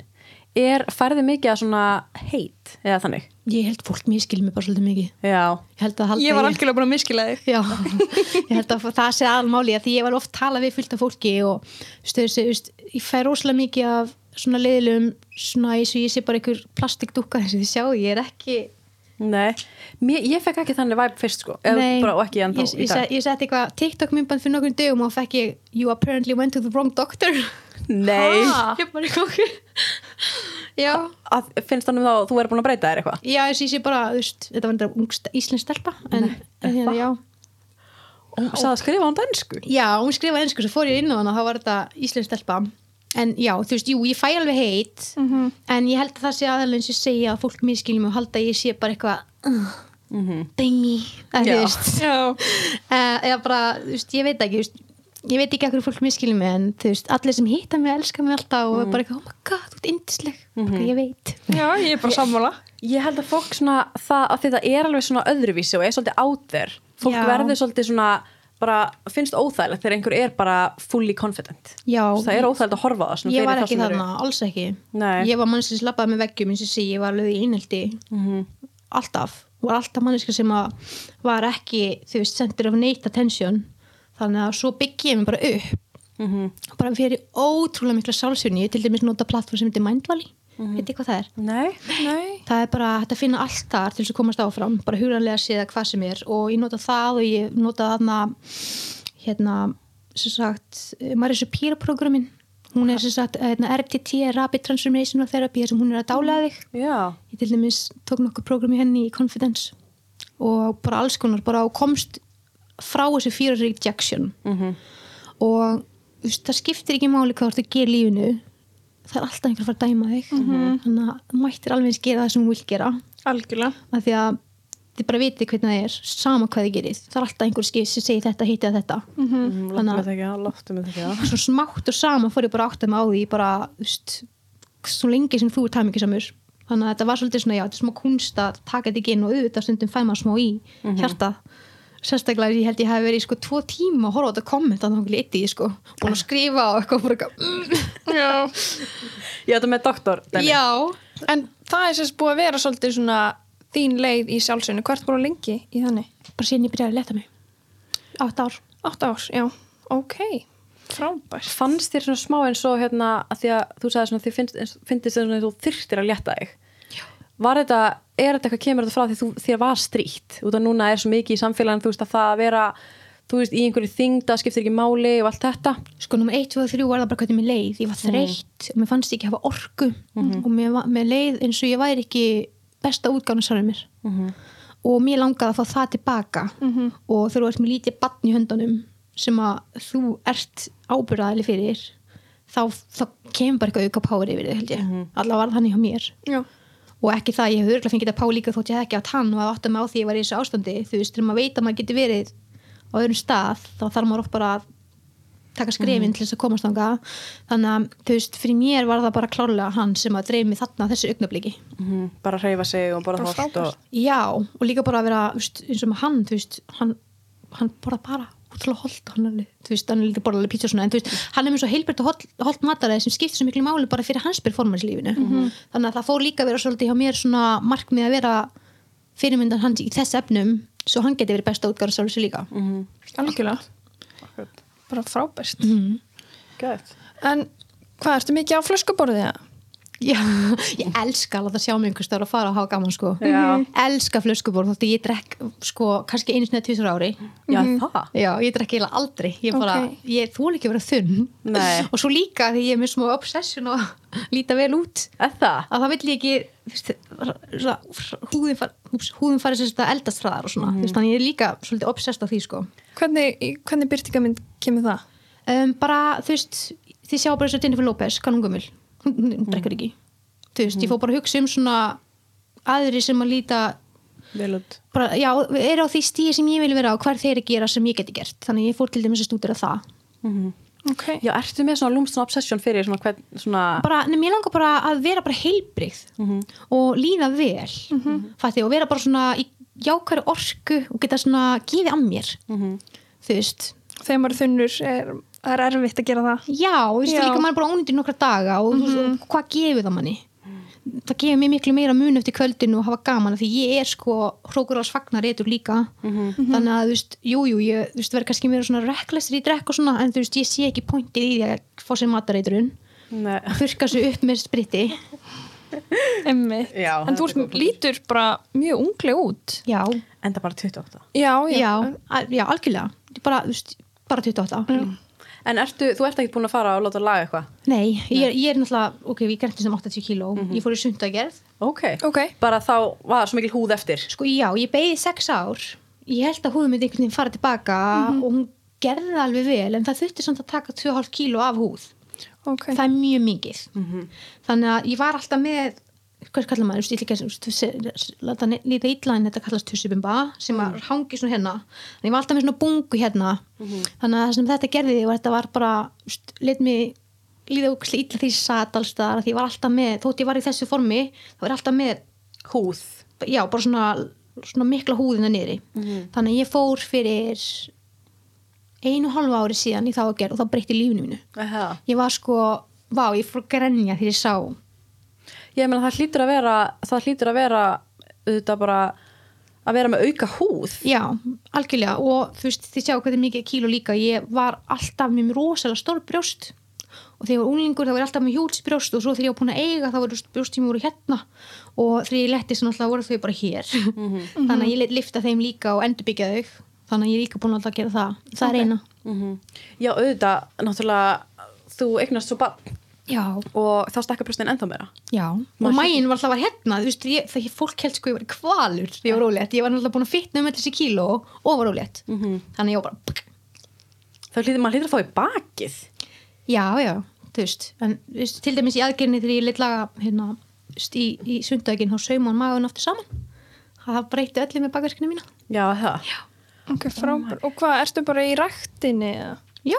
er færði mikið að svona heit eða þannig? Ég held fólk miskil mig bara svolítið mikið. Já, Ég held að halda Ég var algjörlega búin að miskila þig. Já, ég held að það sé aðalmáli að því ég var oft talað við fullt af fólki og stöðu sig, veist, ég fær rosalega mikið af svona leiðilegum svona eins og ég sé bara einhver plastikdúka þess að þið sjáu, ég er ekki nei. Mér, Ég fekk ekki þannig væp fyrst sko. Eða bara, og ekki ennþá ég, ég, set- ég seti eitthvað TikTok myndband fyrir nokkur dögum og fekk ég You apparently went to the wrong doctor. Nei, Ha? Ég bara eitthvað Já, að, finnst þannig þá að þú er búin að breyta þér eitthvað? Já, ég sé bara, þú veist, þetta var st- íslensk stelpa en, en hérna, já. Og hún sagði að skrifa hann dansku Já, hún skrifaði ennsku, svo fór ég inn á hana þá var þetta íslensk stelpa en já, þú veist, jú, ég fæ alveg heit en ég held að það sé og ég segja að fólk miskiljum og halda að ég sé bara eitthvað uh, dæmi, eða þú Já. veist. Já, uh, eða bara, þú veist, ég veit ekki þú veist, ég veit ekki hverju fólk miskiljum mig en þú veist, allir sem hitta mig elska mig alltaf og er bara eitthvað, oh my god, þú ert yndisleg. Mm ég veit. Já, ég er bara sammála. Ég held að fólk svona það að þetta er alveg svona öðruvísi og er svolítið out there fólk Já. verður svolítið svona bara finnst óþægilegt þegar einhver er bara fully confident. Já, það er óþægilegt að horfa það ég var ekki sem eru- þarna, alls ekki. Nei. ég var manneski sem slappaði með veggjum eins og segi, ég var alveg í einhaldi Mhm. alltaf, var alltaf manneski sem var ekki, þú veist, center of nate attention. Þannig að svo byggi ég mig bara upp. Mhm. bara fyrir ótrúlega mikla sálsynni ég til dæmis nota plattform sem heitir Mindvalley Mhm. veit hvað það er? Nei, Nei, Það er bara að finna allt þar til þess að komast áfram, bara hugranlega séða hvað sem er og ég nota það og ég nota þarna hérna, sem sagt Marisu Píra programmin hún er sem sagt hérna, RTT, Rapid Transformational Therapy sem hún er að dálega þig já ég til dæmis tók nokkuð program í henni í Confidence og bara alls konar bara og komst frá þessu fear of rejection Mhm. og þú veist, það skiptir ekki máli hvað þú ert að gera lífinu það er alltaf einhver að fara að dæma þig. Þannig að þú mættir alveg eins gera það sem þú vilt gera. Algjörlega. Af því að þið bara vitið hvernig það er sama hvað þið gerið, það er alltaf einhver skil sem segir þetta, hitti að þetta. Mm, Þannig Láttu að- svo smátt og sama fór ég bara átt að mig á því bara, þú veist, svo lengi sem þú er tæmingisamur þannig að þetta var svolítið svona, já, þetta er smá kunst að taka þetta ekki inn og auðvitað stundum fæ maður smá í hjarta sérstaklega ég held ég hafi verið í sko tvo tíma að horfa á þetta komment að það eitt í sko, búin að skrifa og eitthvað, bara eitthvað mm, Já, Ég ætla með doktor Denni. já, en það er sérst búið að vera svolítið svona þín leið í sjálfsögnu. Hvert búin að lengi í þannig? bara síðan ég byrjaði að leta mig. Átt ár. Átt árs, já, ok. Frábært. Fannst þér svona smá eins og hérna að því að þú sagði svona þið finnst, eins- finnst þér svona þú þyrftir að létta þig. Var þetta, er þetta eitthvað kemur þetta frá því þú, þér var stríkt út af núna er svo mikið í samfélagin þú veist að það að vera þú veist í einhverju þingda skiptir ekki máli og allt þetta. Sko nummer 1, 2 og 3 var það bara hvernig mér leið. Ég var þreytt og mér fannst ég ekki hafa orku. Og mér, mér leið eins og ég væri ekki besta útgána sára mér. Og mér langaði að fá það tilbaka. Og þegar þú ert með lítið bann í höndunum sem að þú ert ábyrðaðli fyrir þá, þá kemur bara eitthvað auka power yfir þig held ég, allavega var það þannig hjá mér. Já, og ekki það, ég hef örgulega fengið þetta pá líka þótt ég hef ekki átt hann og að átta mig á því ég var í þessu ástandi. Þú veist, þegar maður veit að maður getur verið á öðrum stað, þá þarf maður oft bara að taka skrefin til þess að komast þanga þannig að, þú veist, fyrir mér var það bara klárlega hann sem að dreif mig þarna þessu augnabliki mm bara hreyfa sig og bara holt og já, og líka bara að vera þú veist, eins og hann, þú veist hann, hann borða bara útrúlega holt hann, er, þú veist, hann er líka borða alveg pizza og svona en þú veist, hann er með svo heilbært og holt, holt mataræði sem skiptir svo miklu máli bara fyrir hans performance-lífinu. Þannig að það fór líka að vera svolítið hjá mér svona markmið að vera fyrirmyndan hans í þess efnum svo hann geti verið besta útgára sjálfur sér líka. Algjörlega. Bara frábært. Gæt. En hvað, ertu mikið á flöskuborðið? það? Já, ég elska að sjá mig einhvers staðar og fara að hafa gaman sko Já. elska flöskubor þótti ég drekk sko kannski einu sinni tvisar ári Já, það Já, ég drekk eiginlega aldrei ég bara, Ok. ég þúl ekki að vera þunn Nei. og svo líka því ég er með smá obsession og líta vel út Er það? að það vill ég ekki húðin farið sem þetta eldast hraðar og svona, mm -hmm. þannig ég er líka svolítið obsessed á því sko Hvernig, hvernig byrtingamind kemur það? um, bara, þú veist, þið sjá bara þess að Jennifer Lopez, kannum gömul hún, drekkur ekki. Þú veist, ég fór bara að hugsa um svona aðri sem að líta Vel út. bara, já, er á því stíði sem ég vil vera og hver þeir að gera sem ég geti gert. Þannig ég fór til dæmis að stúdira það. Ok, Já, ertu með svona lúmst svona obsession fyrir svona, hvern, svona bara, nefnum ég langar bara að vera bara heilbrigð og líða vel. Mm fætti, og vera bara svona í jákværi orku og geta svona gefið að mér. Þú veist. Þegar maður þunnur er, það er erfitt að gera það. Já, þú veist Já. líka maður er bara ónýttir nokkra daga og, mm og hvað gefur það manni? Það gefur mér miklu meira mun eftir kvöldinu og hafa gaman af því ég er sko hrókur ás fagnar eitthvað líka þannig að þú veist, jú, jú, ég þú veist, verður kannski meira svona reklestur í drekk og svona en þú veist, ég sé ekki pointið í því að fá sér matareiturinn Nei. þurka sig upp með spriti. Emmi. Já, en þú ert, lítur bara mjög ungleg út. Já, Enda bara 28 já, já, já, algjörlega. Bara, þú veist, bara 28 En ertu, þú ert ekki búin að fara og láta laga eitthvað? Nei, ég, er- ég er náttúrulega, ok, ég grætti sem 80 kíló. Ég fór í sundagerð. Ok. ok, Bara þá var svo mikil húð eftir. Sko já, ég beigði sex ár. Ég held að húðum myndi einhvern veginn fara tilbaka og hún gerði það alveg vel en það þurfti samt að taka 2,5 kíló af húð. Ok. Það er mjög mikið. Þannig að ég var alltaf með hvað kallar maður, ég ætla ekki að líta illa en þetta kallast tussubimba sem að hangi svona hérna. En ég var alltaf með svona bungu hérna. Þannig að það sem þetta gerði og þetta var bara lit mig líða ógæslega illa því ég sat alls staðar því ég var alltaf með, þótt ég var í þessu formi þá var ég alltaf með Húð. Já, bara svona, svona mikla húðina niðri. Þannig að ég fór fyrir einu og hálfu ári síðan í þá að gera og þá breytti lífinu mínu. Aha. ég var sko, vá, ég fór að grenja þegar ég sá Ég meina það hlýtur að vera það hlýtur að vera auðvitað bara að vera með auka húð. Já, algjörlega. Og þú veist, þið sjá hvað er mikið kíló líka. Ég var alltaf með rosalega stór brjóst. Og þegar ég var unglingur þá var ég alltaf með hjúlsbrjóst og svo þegar ég var búin að eiga þá voru brjóstum voru hérna. Og þegar ég letti svona alltaf voru þau bara hér. Þannig að ég lifta þeim líka og endurbyggja þau. Þannig að ég er líka búin að gera það. Það er eina. Já, auðvitað, náttúrulega þú eignast svo bann já, og þá stakka brjóstin ennþá meira. Já. og mægin var alltaf var hérna þú veist, ég, það fólk held sko ég var kvalur þegar ég var ólétt, ég var alltaf búin að fitna um þessi kíló og var ólétt. Þannig að ég var bara þá hlýtur maður hlýtur að fá í bakið. Já, já, þú veist, en veist, til dæmis í aðgerðinni þegar ég leitt laga hérna, veist, í, í sundaginn þá saum hann magun aftur saman. Það breytti öllu með bakverkinu mína. Já, það. Ok, frábær. og hvað, ertu bara í ræktinni eða? Já,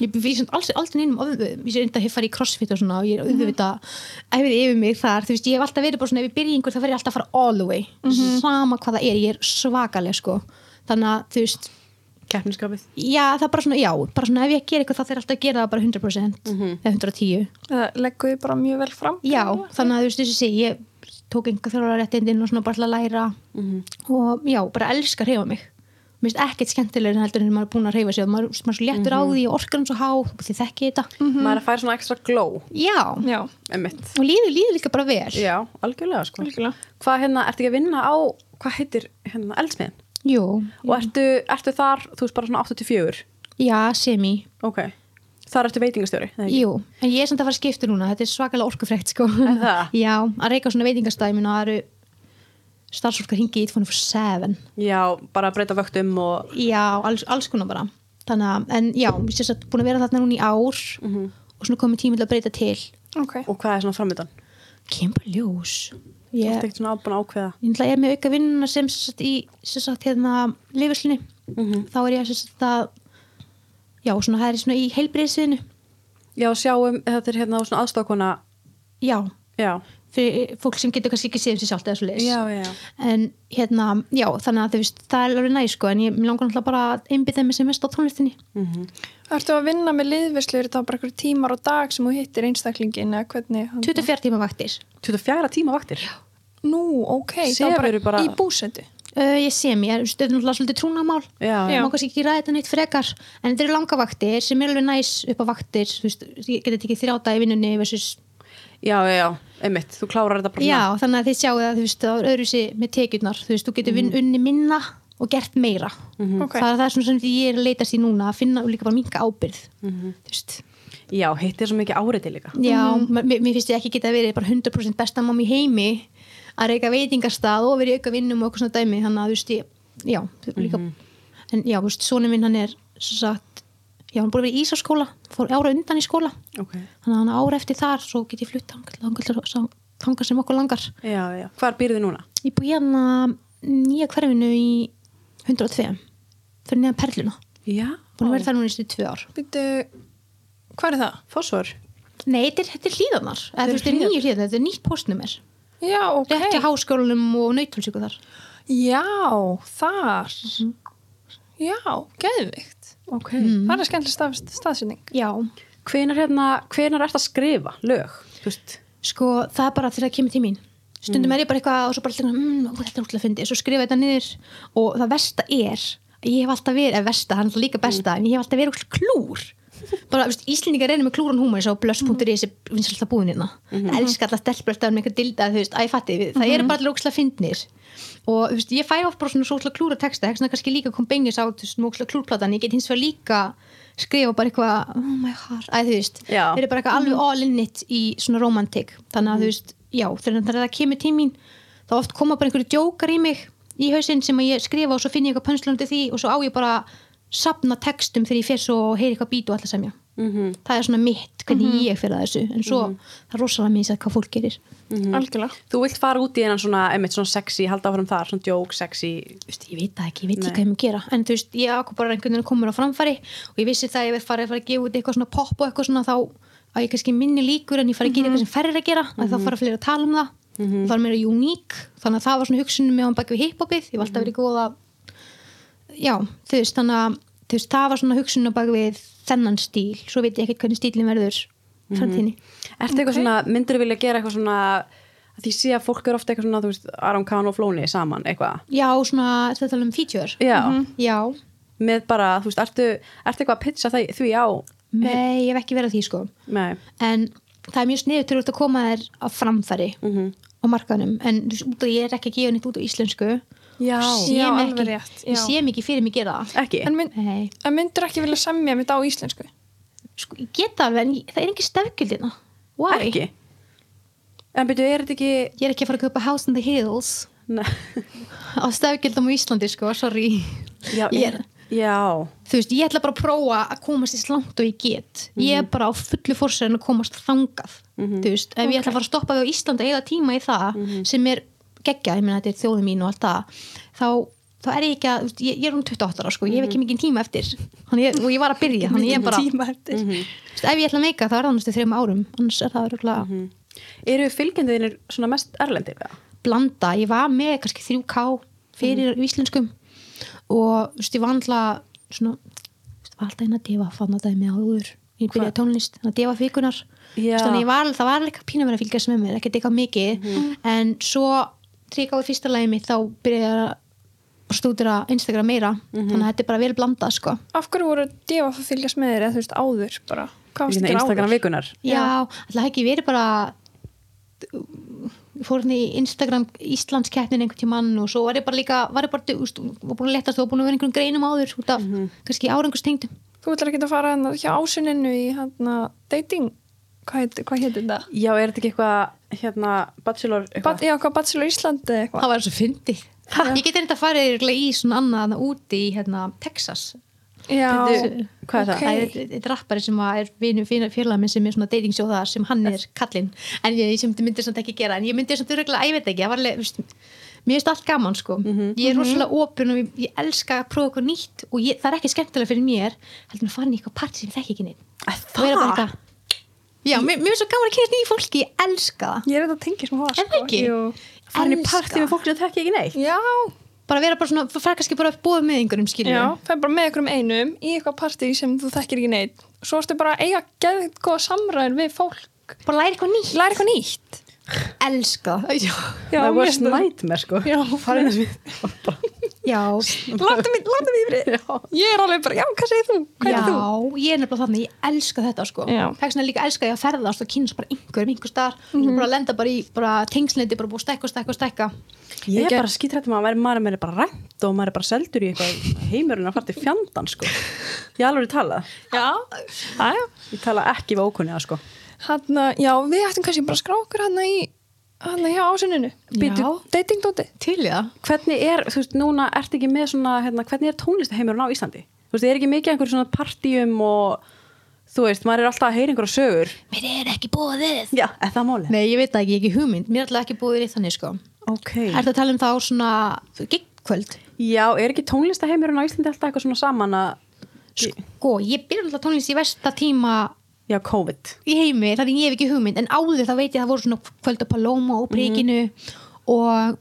ég við sem alls, neinum ofðum, ég sé enda að farið í crossfit og svona og ég er auðvitað æfið yfir mig þar, þú veist, ég hef alltaf verið bara svona ef ég byrja einhver þá verð ég alltaf að fara all the way. Sama hvað það er, ég er svakaleg sko, þannig að þú veist keppniskapið já, það er bara svona, já, bara svona ef ég ger eitthvað þá þeir alltaf að gera það bara 100% eða 110 eða leggur þið bara mjög vel fram Já, þannig að þú veist þessi ég tók einhver þjóra réttindin og svona bara að læra. Og já, bara elska að reyfa mig mér finnst ekkert skemmtilegur en heldur en maður er búin að reyfa sig og maður, maður er svo léttur á því og orkan svo há því þekki þetta. Maður er að færa svona ekstra glow. Já, já, og líður líður líka bara vel. Já, algjörlega sko. Algjörlega. Hvað hérna, ertu ekki að vinna á, hvað heitir hérna, eldsmiðin? Jú, Og ertu, ertu þar, þú veist bara svona 84 já, semi. Ok, þar ertu veitingastjóri? Jú, en ég er samt að fara að skipta núna þetta er svakalega orkufrekt sko. Er það? Já, að reyka svona veitingastæmin og það eru starfsfólk að ringi í 24-7 Já, bara að breyta vöktum og Já, alls, alls konar bara. Þannig að, en já, ég sé að búin að vera þarna núna í ár og svona komið tími til að breyta til. Ok, Og hvað er svona framöndan? kemur ljós. Ég, ert ekkert svona ábúin ákveða. Ég er með auka vinnuna sem sagt í sagt hérna leifislinni þá er ég sem sagt að já, svona það er svona í heilbriðsviðinu Já, sjáum, þetta er hérna svona aðstofkona já, Já, fyrir fólk sem getur kannski ekki séð um sér sjálft eða svo já en hérna, já, þannig að þú veist það er alveg næ sko, en ég langar náttúrulega bara að einbytta mig sem mest á tónlistinni. Ertu að vinna með liðvislu er þetta bara einhverjum tímar á dag sem þú hittir einstaklingin eða hvernig? Hann- 24 tíma vaktir. 24 tíma vaktir? Já, nú, ok, þá Sefurðu bara, bara- í búsetu? Uh, ég sé mér, þetta er náttúrulega svolítið trúnamál já, Já. má kannski ekki ræða þetta neitt frekar. En þetta eru langa vaktir sem er alveg næs upp á vaktir þú veist, ég geti tekið þrjáta í vinnunni versus, já, já, einmitt Þú klárar þetta bara já, svona. þannig að þið sjáu að þú veist, það er öðru sér með tekjurnar. Þú veist, þú getur vinn unni minna og gert meira. Ok, það, er, það er svona sem ég er að leitast í núna að finna og líka bara minka ábyrð þú veist, Já, hitt er svo mikið áriði líka. Já, mér, mér finnst ég ekki geta verið bara 100% besta mamma í heimi að reyka veitingastað og verið í auka vinnum og eitthvað svona dæmi, þannig að þú veist ég já, líka en já, þú veist, svona minn hann er svo sagt, já, hann að vera í Ísaskóla fór ára undan í skóla. Ok, þannig að hann ára eftir þar svo get ég flutt þangað sem okkur langar. Já, já. Hvar býrðu núna? ég búi hérna nýja hverfinu í 102 fyrir neðan perluna. Já. Búin að vera þar núna í stu tvö ár. Býtu, hvað er það? Fósfor nei, þetta er, veist, þetta er nýju hlíðarnar, þetta er nýtt postnummer Já, ok. Rétt hjá háskólanum og nautalsíku þar. Já, þar. Já, geðvikt ok. Það er skemmtileg stað, staðsynning Já, hvenar hérna, hvenar ert að skrifa lög, veist? Sko það er bara þegar það kemur til mín. Stundum er ég bara eitthvað og svo bara alltaf, mm, ó, þetta er útlæð fyndið, svo skrifa þetta niður og það versta er ég hef alltaf verið, eða versta, hann er alltaf líka besta en ég hef alltaf verið útlæð klúr. Bara, veist, Íslendingar reynir með klúran húmur svo blöss.is er finnst alltaf búin hérna. Það elskar alltaf stelpbrösta um einhver dilda veist, að ég fatti, það eru bara allir ókslega fyndnir og þú veist, ég fæ oft bara svona svo klúra texta, það er kannski líka kom bengis á ókslega klúrplatan, ég get hins vegar líka skrifa bara eitthvað, oh my heart að þú veist, þeir eru bara eitthvað alveg all in it í svona romantik, þannig að þú veist já, þegar það kemur til mín þá oft koma bara einhverju djókar í mig í hausinn sem ég skrifa og svo finn ég eitthvað pönslandi því og svo á ég bara sapna textum þegar ég fer svo og heyri eitthvað bít og alltaf semja Mhm. það er svona mitt, hvernig ég fyrir að þessu en svo það er rosalega misað hvað fólk gerir. Algjörlega. Þú vilt fara út í hennan svona, einmitt svona sexy halda áfram þar, svona joke, sexy. Þú veist, ég veit það ekki, ég veit Nei. ekki hvað ég mun gera. En þú veist, ég ákvað bara einhvern veginn komur á framfæri og ég vissi það að ég verð farið að fara að gefa út eitthvað svona pop og eitthvað svona þá að ég kannski minni líkur en ég fara að gera eitthvað sem færri að gera að þá fara fleiri að tala um það. Og það er meira uník, þannig að það var svona hugsunum með hann baki við hiphopið, ég var alltaf verið góð að já, þú veist, þannig að þú veist, það var svona hugsunum baki við þennan stíl, svo veit ég ekkert hvernig stílinn verður framtíðinni. Ertu eitthvað svona, myndir þú vilja gera eitthvað svona að því sé að fólk eru ofta eitthvað svona, þú veist, Aron Kahn og Flóni saman, eitthvað? Já, svona, þetta tala um feature? Já, Já, með bara, þú veist, ertu, ertu eitthvað að pitcha það, því á? Nei, ég hef ekki verið að því sko. Nei, en það er mjög sniður til að koma þér á framfæri Mhm. á markaðnum. En þú veist, ég er ekki að gefa nýtt út á íslensku Já, Já, mig alveg ekki, rétt, ég já. sé mikið fyrir mig gera það. Ekki. En, mynd, en myndur ekki vilja semja mitt á íslensku? Sko, ég geta alveg en ég- það er ekki stefgjöldina Why? Ekki. En byrju, er þetta ekki Ég er ekki að fara að kaupa House in the Hills. Nei. á stefgjöldum á Íslandi sko, sorry. Já, Ég er- Já, þú veist, ég ætla bara að prófa að komast í slangt og ég get. Ég er Mhm. bara á fullu fórsæðin að komast þangað. Þú veist, ef ég ætla að fara að stoppa við á Íslandi eða tíma í það Mhm. sem er geggja, ég meina þetta er þjóðum mín og allt það þá, þá er ég ekki að ég, ég er um 28 ára sko, ég hef Mhm. ekki mikið tíma eftir ég, og ég var að byrja, þannig ég er bara þú tíma eftir Mhm. ef ég ætla að meika þá er það næstu þreim árum annars er það örgulega Mhm. eru fylgjendiðinir svona mest erlendir blanda, ég var með kannski 3K fyrir Mhm. íslenskum og þú veist, ég var alltaf svona, þú veist, var alltaf einn að defa fann að dæmi áður, ég byrjaði tónlist þannig að defa fikunar Já. þannig að var, það var líka pínu að fylgjast með mér ekkert eitthvað mikið, Mhm. en svo 3K í fyrsta lagi mitt þá byrjaði ég að stúdira Instagram meira Mhm. þannig að þetta er bara vel blanda sko. af hverju voru djöfa að fylgjast með þér eða þú veist áður bara? Instagram vikunar Já, alltaf ekki verið bara fór hérna í Instagram Íslandskeppnin einhvern tímann og svo var ég bara líka var ég bara, þú veist, var búin að letast og búin að vera einhverjum greinum áður út af kannski árangustengdum þú ætlar ekki að fara hérna hjá ásuninu í hérna dating hvað hvað heitir þetta? Já, er þetta ekki eitthvað hérna, bachelor Ba eitthvað? já, hvað Bachelor Íslandi eða eitthvað. Það var svo fyndið. Ég geti reynda að fara í svona annað úti í hérna, Texas. Já, Bíddu, hvað er það? það er eitt- rappari sem að er vinu félagin minn sem er svona dating show þar sem hann er kallinn. En ég myndi samt ekki gera en ég myndi samt öruglega, ég veit ekki, það var alveg, mér finnst allt gaman sko. Ég er rosalega opun og ég, ég elska að prófa eitthvað nýtt og ég, það er ekki skemmtilega fyrir mér heldur en að fara inn í eitthvað part sem ég þekki ekki neitt eitthvað já, mér, finnst svo gaman að kynast nýju fólki, ég elska það. Ég er þetta að tengja sem það Er það. Farin í Elska. partí með fólk sem þekki ekki neitt. Já, bara vera bara svona, fara kannski bara að búa með einhverjum skilju já, fer bara með ykkur um einum í eitthvað partí sem þú þekkir ekki neitt. Svo ertu bara að eiga geðið góða samræður við fólk. Bara læra eitthvað nýtt, læra eitthvað nýtt elska. Það já, já, var nightmare sko. Já. Farin þess við já, láttu mig, frið ég er alveg bara, já, hvað segir þú? hvað já er þú? ég er nefnilega þannig, ég elska þetta sko. Já. þess vegna líka elska ég að ferðast og kynast bara einhverjum einhver starf mm -hmm. bara lenda bara í bara tengsleiti, bara búið að stækka og stækka og stækka. Ég er Ekki- bara skítrættum að maður, maður er bara rænt og maður er bara seldur í eitthvað heimurinn að fara til fjandan sko. Ég alveg tala já, aðja Ég tala ekki við ókunniða sko Hanna, já, við ættum kannski bara að skrá okkur hann í hann hjá ásuninu Býtu, Já. datingdóti til það. Hvernig er, þú veist, núna ertu ekki með svona, hérna, hvernig er tónlistaheimurinn á Íslandi? Þú veist, er ekki mikið einhver svona partíum og þú veist, maður er alltaf að heyra einhverja sögur. Mér er ekki búið Já, er það málið? nei, ég veit ekki, ég er ekki hugmynd, mér er alltaf ekki búið í þannig sko. Ok. Er það að tala um þá svona giggkvöld Já, er ekki tónlistaheimurinn á Íslandi alltaf eitthvað svona saman að sko, ég byrja alltaf tónlist í versta tíma Já, COVID í heimi, það er ég hef ekki hugmynd en áður þá veit ég að það voru svona kvöld á Paloma og Príkinu og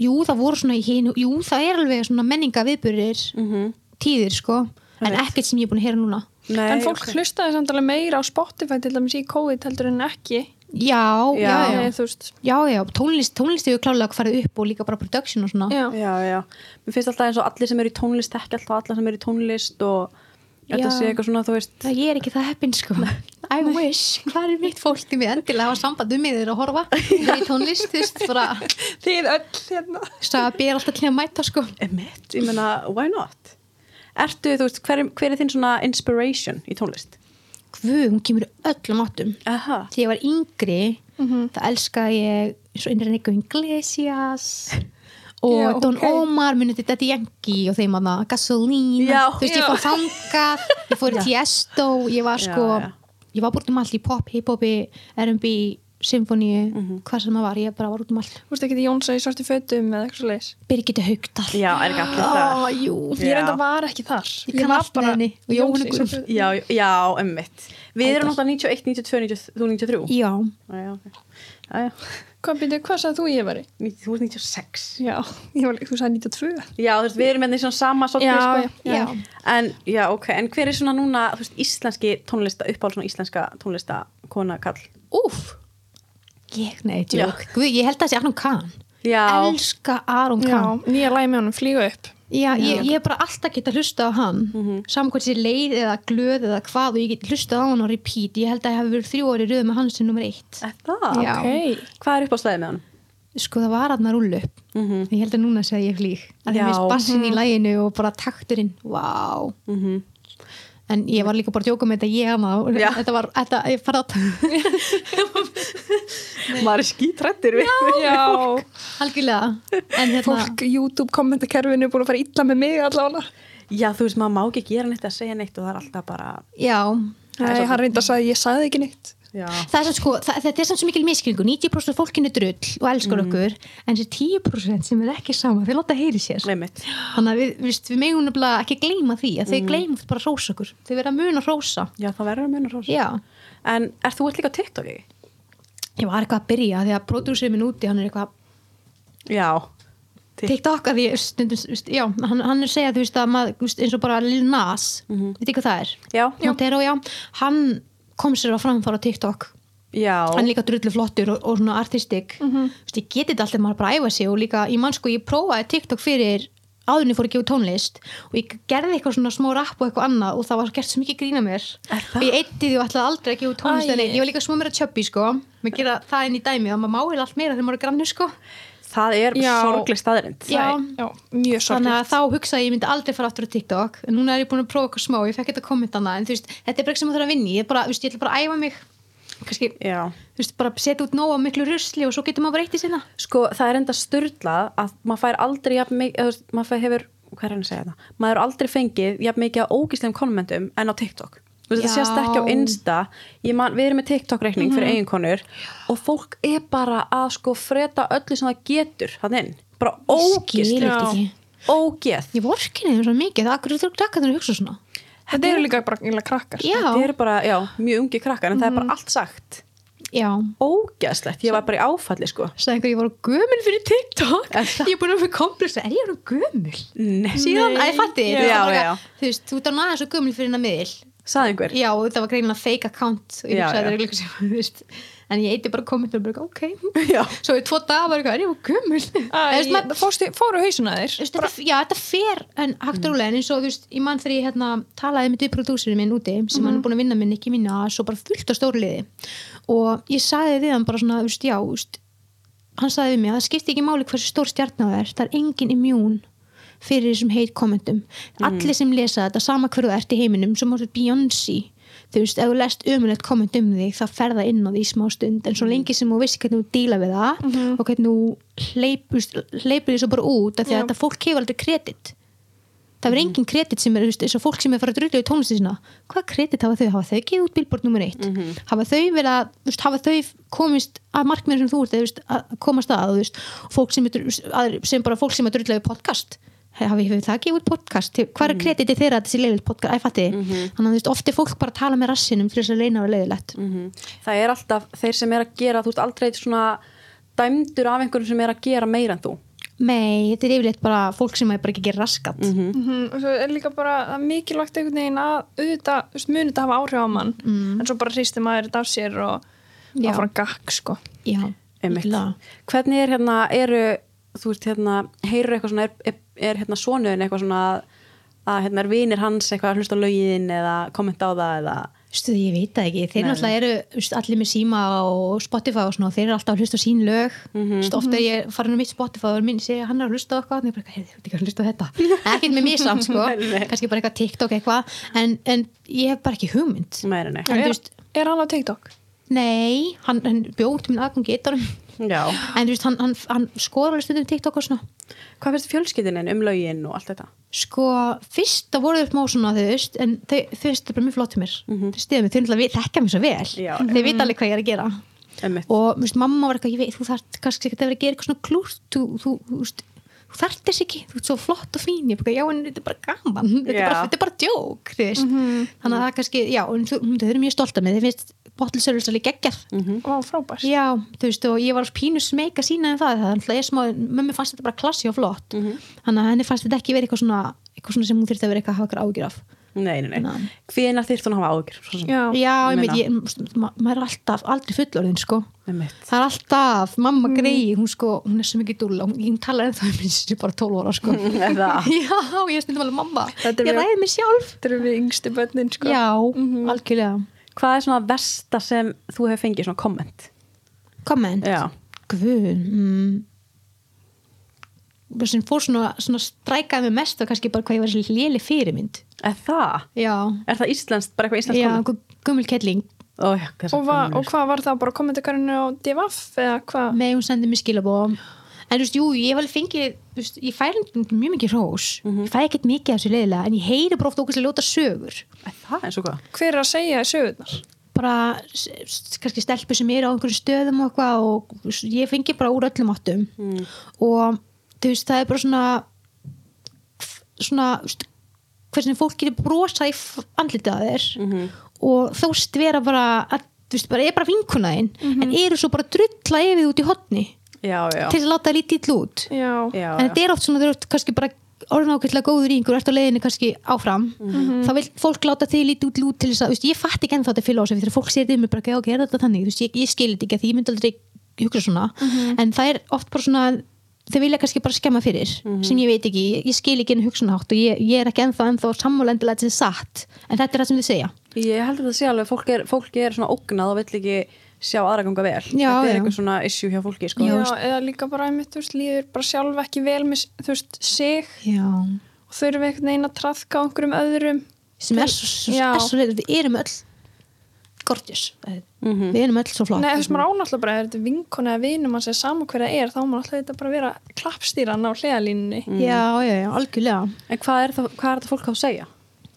jú, það voru svona í hinu jú, það er alveg svona menninga viðbyrðir mm -hmm. tíðir sko en ekkert sem ég er búin að heyra núna Nei, en fólk ok. hlustaði samt alveg meira á Spotify til dæmis í COVID heldur en ekki já, já, Já. já, já, já. tónlist, tónlist hefur klálega farið upp og líka bara production og svona já. Já, já, mér finnst alltaf eins og allir sem eru í tónlist ekki alltaf alla sem eru í tónlist og þetta sé eitthvað svona, þú veist. Það ég er ekki það heppin sko. I wish, hvað er mitt fólk til mig endilega hafa samband um mig þegar að horfa? Þegar ég tónlist, þú veist, þið öll hérna. Staða ber alltaf til að mæta sko. Emitt, ég meina, why not? Ertu, þú veist, hver, hver er þinn svona inspiration í tónlist? Guð, hún kemur öllum áttum. Aha, þegar ég var yngri það elskaði ég eins og Enrico Iglesias og Já, Don ok. Omar munið þetta Yankee og þeim að Gasolina Já. þú veist ég Já. fór þangað ég fór í Tiesto ég var sko ég var búin um allt í pop, hip-hopi, R&B symfóníu, Mhm. hvað sem það var ég bara var út um allt. Þú veist ekki Jónsa í svarti fötum eða eitthvað svo leis Birgitta Haugdal er það jú, Ég reynda var ekki þar. Ég henni og Jóhannu Jónsa Já, já, emmitt Við erum náttúrulega 91, 92, 90, þú 93 já, Já, já, ok. Já, já, Hvað byrju, hvað sagði þú ég var í? 90 þú ert 96 Já, ég var, þú sagði 92 Já, þú veist, við erum með því svona sama svolítið, Já, sko. já, já. En, já, ok, en hver er svona núna, þú veist, íslenski tónlista, uppáhald svona íslenska tónlista kona kall? úf ég, nei, Já. tjók Guð, ég held að það sé Aron Kahn Já, elska Aron Já, Kahn nýja lægi með honum, flýga upp Já, ég, ég er bara alltaf geta hlusta á hann mm Mhm. -hmm. saman hvort sér leið eða glöð eða hvað og ég get hlusta á hann á repeat ég held að ég hef verið þrjú ári röð með hann sem nummer eitt það? Já. Ok. Hvað er uppáhaldstæðið með hann? sko það var að rúlla upp Mhm. ég held að núna segja ég flýg að það finnst bassin í læginu og bara takturinn vá Mm en ég var líka bara að djóka með þetta ég hana Já. þetta var, þetta, ég farið að Maður er skítrættir við Já, algjörlega. En hérna, fólk YouTube kommentakerfinu er búin að fara illa með mig allavega. Já, þú veist, maður má ekki gera neitt að segja neitt og það er alltaf bara já. Hann reynda að sagði, ég sagði ekki neitt. Já, það er samt sko, það, þetta er samt svo mikil miskilningu 90% af fólkinu drull og elskar okkur en þessi 10% sem er ekki sama þeir láta heyri sér. Einmitt. Þannig að við, við, við nefnilega ekki gleyma því að þeir gleyma bara að rósa okkur. Þeir vera að muna að rósa Já, það verður að muna rosa já, En er þú ert líka á TikTok, ekki? ég var eitthvað að byrja því að prodúsið minn úti, hann er eitthvað Já. Tik- TikTok að því stundum, já, hann, hann er að segja þú veist að maður, eins og bara Lil Nas mm veit ekki hvað það er? Já, Montero, já, hann kom sér að framfara TikTok. Já. Hann er líka drullu flottur og, og svona artistik mm -hmm. ég geti þetta alltaf maður bara að æfa sig og líka, ég man sko, ég prófaði TikTok fyrir áðurinn fór ekki úr tónlist og ég gerði eitthvað svona smá rapp og eitthvað annað og það var gert svo mikið grína mér. Og ég eitti því og ætlaði aldrei ekki úr tónlist en ég var líka smá meira tjöppi sko. Maður gera það inn í dæmi og maður máil allt meira þegar maður er grannu sko Það er sorgleg staðrind Já. já mjög þannig að þá hugsaði ég, myndi aldrei fara aftur á TikTok. En núna er ég búin að prófa eitthvað smá, ég fekk þetta kommentana en þú veist, þetta er bara ekki sem maður þarf að vinni ég, er bara, þú veist, ég ætla bara að æfa mig. Kannski, Já. þú veist, bara setja út nóga miklu rusli og svo getur maður bara eitt í sinna Sko, það er enda styrlað að maður fær aldrei jafn mikið, eða þú veist, maður fær hefur hvað er hann að segja það? Maður er aldrei fengið jafn mikið á ógíslegum kommentum en á TikTok Já. sést ekki á Insta. Man, við erum með TikTok-reikning fyrir eiginkonur og fólk er bara að sko freda öllu sem það getur hann inn, bara þetta ekki. ógeð. Ég vorkinni þeim svo mikið, það akkur þú krakkar að hugsa svona? Þetta eru líka bara krakkar. Þetta eru bara, já, mjög ungi krakkar en það er bara allt sagt. Já. Ógeðslegt, ég var bara í áfalli sko. Einhver, ég var gömul fyrir TikTok. Er? Ég er búin að fyrir komplex, er ég orðin gömul? Nei, Síðan, að ég fatti þú veist, Þú að náða svo gömul fyrir hennar miðl sagði einhver? Já, þetta var greinilega fake account og ég hugsaði þetta er eitthvað sem, þú veist En ég eiti bara kommentur og bara, ok. Já. Svo í tvo daga var eitthvað, er ég var fórstu- fóru hausuna þér? Þetta, já, þetta fer en hægt og rólega en eins og þú veist, ég mann þegar ég hérna, talaði með dýrprodúsirinn minn úti sem hann er búin að vinna minn ekki minna svo bara fullt á stórliði og ég sagði við hann bara svona, þú veist, já hann sagði við mig að það skipti ekki máli hversu stór stjarnar það er, það er engin immún fyrir þessum heit kommentum allir sem lesa þetta, sama hverju það ert í heiminum sem áttu Beyoncé þú veist, ef þú lest ömulegt komment um þig þá fer það inn á því smá stund en svo lengi sem þú veist hvernig þú díla við það og hvernig þú hleypur, hleypur því svo bara út af því að þetta fólk hefur aldrei kredit. Það er engin kredit sem er þú veist, eins og fólk sem er farið að drullu í tónlistin sína hvað kredit hafa þau? Hafa þau gefið út billboard nummer eitt? hafa þau verið að þú veist, hafa þau komist að markmiður sem þú ert að komast að, þú veist, fólk sem, er, sem bara fólk sem er drullu í podcast hafi hefur það gefið podcast? Hvað er kreditið þeirra að þessi leiðilegt podcast? Æ, fatti. þannig að þú veist, oft er fólk bara að tala með rassinum til þess að leina að vera leiðilegt það er alltaf þeir sem er að gera þú veist aldrei svona dæmdur af einhverjum sem er að gera meira en þú. Nei, þetta er yfirleitt bara fólk sem er bara ekki að gera raskat. Mhm, og svo er líka bara mikilvægt einhvern veginn að auðvitað, þú veist, munið þetta hafa áhrif á mann. En svo bara hristi maður þetta af sér og Já. áfram gakk, sko. Já. Hvernig er hérna, eru, þú veist, hérna, heyrur eitthvað svona, er, hérna sonuðin eitthvað svona að hérna er vinir hans eitthvað að hlusta á lögin eða kommenta á það eða Stu, ég veit það ekki, þeir Nei. náttúrulega eru allir með síma og Spotify og svona og þeir eru alltaf að hlusta á sín lög mm -hmm. ofta er ég farin um mitt Spotify og minn sé hann er að hlusta á eitthvað og ég bara, heyrðu, þú ert ekki að hlusta á þetta ekkert með mér samt sko Nei, nei. kannski bara eitthvað TikTok eitthvað en, en ég hef bara ekki hugmynd nei. En þú er, er hann á TikTok? nei, hann, hann bjóð til minn aðgangi eittanum Já. en þú veist, hann, hann, hann skoður alveg stundum TikTok og svona. Hvað finnst fjölskyldinin um lögin og allt þetta? sko, fyrst það voru þau smá svona þú veist, en þau, þau veist það bara mjög flott til mér. Mhm. þau stiða mig, þau náttúrulega þekkja mér svo vel. Já. þau veit alveg hvað ég er að gera. Einmitt. og þú veist, mamma var eitthvað, ég veit, þú þarft kannski ekki að vera að gera eitthvað svona klúrt. Þú, þú, þú, veist, þú þarft þess ekki. Þú ert svo flott og fín, ég bara, já, en þetta er bara gaman. Þetta er bara, þetta er bara djók, þú veist. Þannig að það kannski, já, en þau, þau eru mjög stolt af mig þau finnst bottle service alveg geggjað Mhm. Vá, frábært já, þú veist, og ég var pínu smeyk að sína en það, það er alltaf ég smá mömmu fannst þetta bara klassi og flott þannig að henni fannst þetta ekki verið eitthvað svona eitthvað svona sem hún þurfti að vera eitthvað að hafa eitthvað ágjur af Nei, nei, nei. Ná. Hvíðina þyrft hún að hafa ágjur? Svo sem. Já, já, ég meina. ég, ma maður er alltaf aldrei fullorðin, sko Einmitt. það er alltaf, mamma grei hún sko, hún er svo mikið dúlla hún, hún talar ennþá um þessi bara 12 ára sko Er það? já, ég stundum alveg mamma er ég ræði mig sjálf þetta eru við yngstu börnin, sko já, algjörlega Hvað er svona versta sem þú hefur fengið svona komment? komment, Já. guð mm, sem fór svona, svona strækaði mig mest var kannski bara hvað ég var þessi léli fyrirmynd Er það? já, Er það íslenskt, bara eitthvað íslenskt já, komment? gu- gummul kettling Ó, já, hvað og, va, og hvað var það bara kommentakarinu á DFF eða hvað? með hún sendið mér skilabóð en þú veist, jú, ég hef alveg fengið veist, ég fæ mjög mikið hrós. Ég fæ ekkert mikið af þessu leiðilega en ég heyri bara ofta okkur sem ljóta sögur Er? Hver er að segja sögurnar? bara kannski stelpur sem eru á einhverjum stöðum og eitthvað og ég fengi bara úr öllum áttum. Og þú veist, það er bara svona svona hvernig fólk getur brosað í andlitið að þér. Og þóst vera bara að, þú veist, bara er bara vinkunaðinn en eru svo bara drulla yfir út í hotni Já, já. til að láta það lítið illa út. En þetta er oft svona þeir eru kannski bara orðin ákveðlega góður í einhver eftir á leiðinni kannski áfram. Þá vil fólk láta þig lítið út lút til þess að, þú veist, ég fatt ekki ennþá þetta fylgjóðsef þegar fólk segir þetta um mig bara, ok, er þetta þannig? Þú veist, ég, ég skil þetta ekki að því ég myndi aldrei hugsa svona, en það er oft bara svona þeir vilja kannski bara skemma fyrir sem ég veit ekki, ég, ég skil ekki enn hugsunahátt og ég, ég er ekki ennþá ennþá sammálendilega er satt, en þetta er það sem þið segja. Ég held að það sé alveg, fólk er, fólk er svona ógnað og vill ekki sjá aðra ganga vel. Já, Þetta er já. eitthvað svona issue hjá fólki, sko. Já, eða líka bara einmitt, þú veist, líður bara sjálf ekki vel með, þú veist, sig já. og þurfi einhvern veginn að traðka á einhverjum öðrum sem er svo, er svo við erum öll gorgeous, Mhm. við erum öll svo flott Nei, þú veist, maður ánáttúrulega bara, er þetta vinkona eða vinum að segja saman hver það er, þá maður alltaf þetta bara að vera klappstýran á hliðalínunni já, já, já, algjörlega En hvað er, það, hvað er þetta fólk að segja?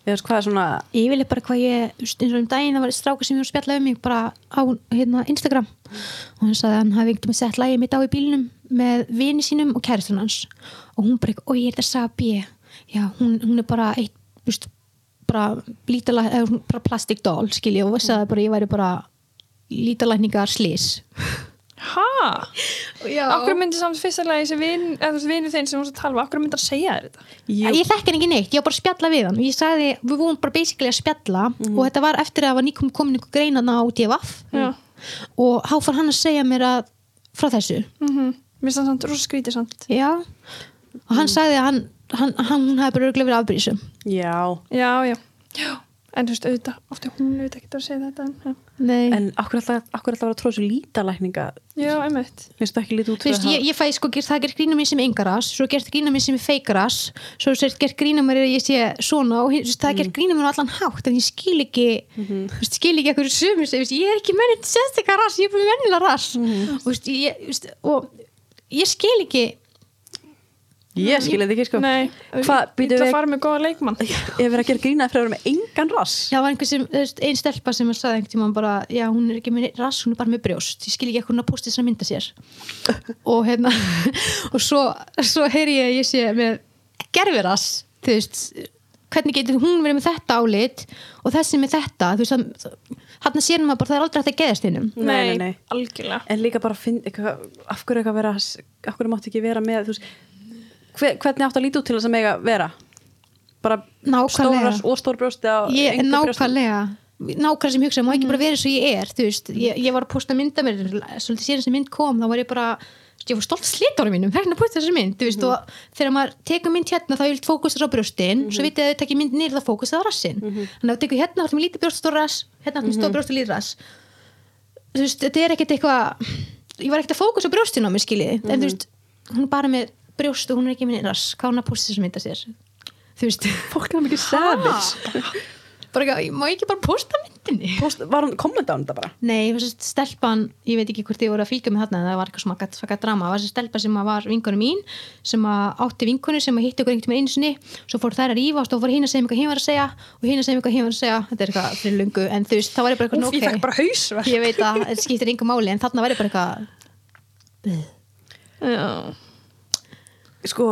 Eða hvað er svona, ég vilja bara hvað ég, veist, eins og um daginn það var stráka sem ég var að spjalla um mig bara á hérna, Instagram. Og hann sagði að hann hafi einhvern veginn sett lægi mitt á í bílnum með vini sínum og kæristun hans. Og hún bara, og ég er þetta Sabi já, hún, hún er bara eitt, veist, bara lítala, bara plastic doll skilja og sagði bara, ég væri bara lítalækningar slís Ha? já, Akkur myndi samt fyrstulega þessi vin, eða þú veist, vinur þeim sem þú varst að tala um, akkur myndi að segja þér þetta? Ég, ég þekki hann ekki neitt, ég var bara að spjalla við hann og ég sagði, við vorum bara basically að spjalla og þetta var eftir að það var nýkom komin einhver greinana á DFF Já. og þá fór hann að segja mér að frá þessu Mm Mér finnst það samt rosa skrítið samt. já. og hann sagði að hann, hann, hann hún hefði bara örgulega verið afbrísum já, Já, já. Já. En þú veist, auðvitað, ofti hún auðvitað ekki að segja þetta. En, ja. Nei. en akkur alltaf, akkur alltaf að vera að tróða svo lítalækninga, Já, einmitt. finnst það ekki lítið út Þú veist, ég, ég fæ sko, það er gert grína mér sem engaras svo gerst grína mér sem feikaras svo er gert grína mér að ég sé svona og þú veist, það er gert grína mér á allan hátt en ég skil ekki þú veist, skil ekki ekkur veist, ég er ekki mennið sérstakar rass, ég er bara mennilega rass og, þú veist, ég, og ég skil ekki Ég skil þetta ekki, sko. Nei, Hvað, býtu við, að fara með góða leikmann. ég verið að gera grínaði fyrir að vera með engan rass. það var einhver sem, þú veist, ein stelpa sem að sagði einhvern tímann bara, já, hún er ekki með rass hún er bara með brjóst, ég skil ekki ekkur hún að posta þess að mynda sér og hérna og svo, svo heyri ég að ég sé með gerfirass þú veist, hvernig getur hún verið með þetta álit og þessi með þetta þú veist, hann sér maður bara það er aldrei hægt að geðast hinnum Nei, nei, nei. algjörlega. En líka bara finn, eitthvað, af hverju eitthvað vera, af hverju hver, hvernig átt að líta út til þess að mega vera? Bara Nákvæmlega. stóras og stór brjósti á ég, nákvæmlega. Nákvæmlega sem hugsa, má ekki bara vera eins og ég er þú veist, ég, ég var að posta mynda mér svolítið síðan sem mynd kom, þá var ég bara ég var stolt slítóra mínum, hérna posta þessi mynd þú veist, og þegar maður tekur mynd hérna þá vilt fókusast á brjóstin, svo vitið að þau tekja mynd nýr þá fókusast á rassin, þannig að þú tekur hérna ertum við lítið brjóst og stór rass, hérna ertum við stór brjóst og lítið rass. Þú veist, þetta er ekkert eitthvað ég var ekkert að fókusa á brjóstin á mig skiljið, en þú veist, hún er bara með brjóst og hún er ekki nýr rass, hvað hún að posta þessi mynd að sér? Þú veist, fólk er mikið savage. Má ég ekki bara posta myndinni? Post, var hún kommenta á þetta bara? Nei, stelpan, ég veit ekki hvort ég voru að fylgja með þarna það var eitthvað svaka, svaka drama. Það var þessi stelpa sem var vinkonu mín sem átti vinkonu sem hitti okkur einhvern veginn einu sinni. Svo fór þær að rífast og fór hinn að segja mig hvað hinn var að segja og hinn að segja mig hvað hinn var að segja. Þetta er eitthvað fyrir lungu en þú veist, þá var ég bara eitthvað Úf, ég fekk bara ég veit að þetta skiptir einhver máli en þarna var ég bara eitthvað. Sko,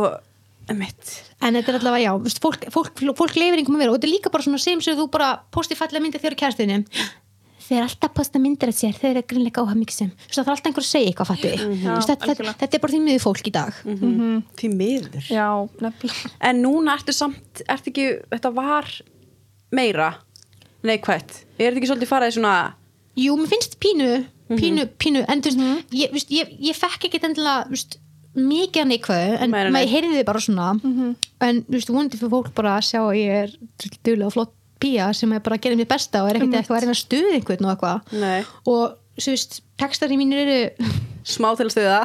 emitt en þetta er allavega, já, veist, fólk, fólk, fólk leifir einhverjum að vera og þetta er líka bara svona sem sem þú bara posti fallega myndir þér á kærastunni þeir alltaf posta myndir að sér þeir eru grunleika áhuga mikið sem það er alltaf einhver að segja eitthvað fattu mm -hmm. þetta, þetta, er bara því miður fólk í dag. Því miður? Já, nefnilega. En núna ertu samt, ertu ekki þetta var meira neikvætt, er þetta ekki svolítið farið í svona jú, mér finnst pínu Mhm. pínu, pínu, en þú veist ég, þú veist, ég, ég fekk ekki endilega þú veist, mikið neikvæðu, en Meira maður heyrði bara svona. Mhm. en þú veist, vonandi fyrir fólk bara að sjá að ég er duðlega flott pía sem er bara að gera mér besta og er ekkert eitthvað að reyna að stuða einhvern og eitthvað. Og þú veist, textarinn mínir eru smá til að stuða.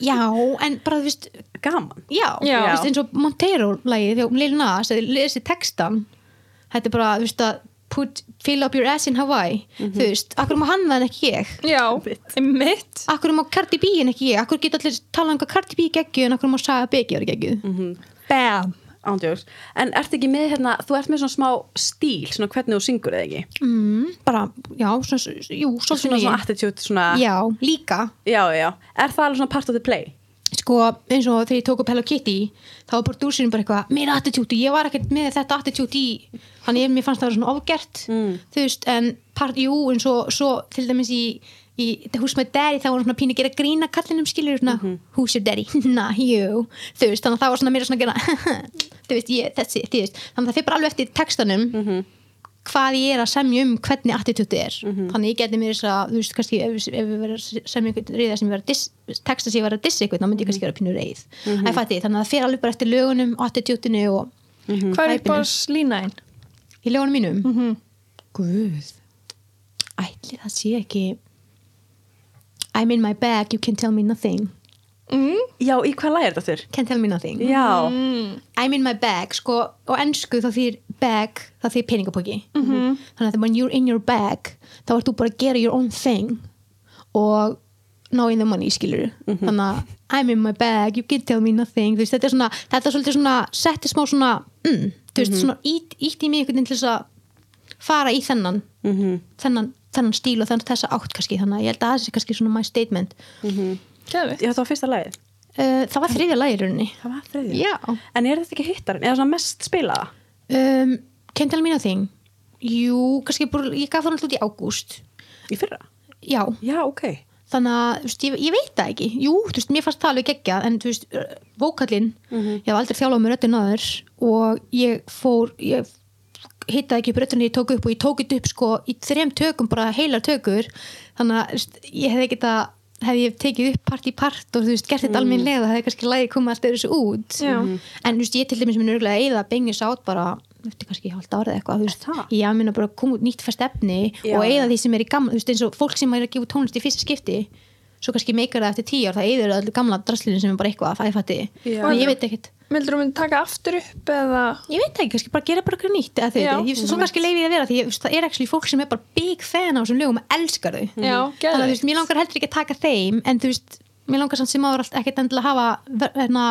Já, en bara þú veist gaman. já, Já. Veist, eins og Montero-lægið þegar Lil Nas, lesi textan þetta er bara, þú veist að put, fill up your ass in Hawaii. Þú veist, akkur má hann það en ekki ég? Já, mitt akkur má Cardi B en ekki ég? Akkur geta allir tala um hvað Cardi B geggju en akkur má Saga Biggi vera geggjuð? Bam. Ándjóks, en ertu ekki með hérna þú ert með svona smá stíl, svona hvernig þú syngur eða ekki? Mm, bara, já, svona, jú, svona, svona svona, attitude, svona já, líka. Já, já, er það alveg svona part of the play sko, eins og þegar ég tók upp Hello Kitty þá var prodúsirinn bara eitthvað, meira attitude ég var ekkert með þetta attitude í þannig ég mér fannst það vera svona ofgert Mm. þú veist, en part, jú, en svo, svo til dæmis í, í Who's My Daddy þá var svona pínu að gera grína kallinum skilur svona, Mhm. Who's Your Daddy? Na, you þú veist, þannig að það var svona svona að gera þú veist, ég, þessi, þú veist þannig að það fyrir bara alveg eftir textanum Mhm. Hvað ég er að semja um hvernig attitude er Mhm. þannig ég geti mér þess að þú veist, kannski ef, ef við verðum að semja einhvern reyða sem verður að diss, texta sem ég verður að dissa einhvern þá myndi ég kannski vera pínu reyð Mhm. mm -hmm. þannig að það fer alveg bara eftir lögunum og attitude-inu og Hvað er Hæpinu. slínaðin? í lögunum mínum Mhm. Guð ætli það sé ekki I'm in my bag, you can tell me nothing Mm. já, í hvað lag er þetta þurr? can tell me nothing já, I'm in my bag, sko og ennsku þá þýr bag, það þýr peningapóki Mhm. þannig að when you're in your bag þá ert þú bara að gera your own thing og ná in the money skilur Mhm. þannig að I'm in my bag, you can tell me nothing. Veist, þetta er svona, þetta er svolítið svona setti smá svona, mm, þú veist, Mhm. svona ít, ít í mig einhvern veginn til þess að fara í þennan Mhm. þennan, þennan stíl og þennan þessa átt kannski, þannig að ég held að það sé kannski svona my statement. Geðvitt. já, það var fyrsta lagið. Uh, það var þriðja lagirunni það var þriðja. Já. En er þetta ekki hittarinn, eða svona mest spilaða Um, can't tell me nothing Jú, kannski bara, ég gaf það alltaf út í ágúst. Í fyrra, Já, já, ok. Þannig að veist, ég, ég veit það ekki. Jú, þú veist, mér fannst það alveg geggjað en þú veist, uh, vókallinn ég hef aldrei þjálfað með röddin aður og ég fór ég hittaði ekki upp röddinni ég tók upp og ég tók þetta upp sko í þrem tökum bara heilar tökur. Þannig að veist, ég hefði ekki það hefði ég tekið upp part í part og þú veist, gert þetta mm. almennilega það hefði kannski lægi komið alltaf þessu út Já. en þú veist, ég til dæmis minn örgulega eða bengis át bara eftir kannski hálft árið eitthvað þú veist, ég minna bara að koma út nýtt fæst efni Já. og eða því sem er í gamla þú veist, eins og fólk sem er að gefa tónlist í fyrsta skipti svo kannski meikar það eftir tíu ár það eður allir gamla draslinu sem er bara eitthvað það er fætti, Já. en ég veit ekkert. Vildur þú myndi taka aftur upp eða? Ég veit ekki, kannski bara gera bara eitthvað nýtt eða þau, Já. ég svo kannski leiði ég að vera því ég, það er actually fólk sem er bara big fan á þessum lögum og elskar þau. Já, þannig að þú geðvitt. veist, mér langar heldur ekki að taka þeim en þú veist, mér langar samt sem áður allt ekkert endilega að hafa hérna,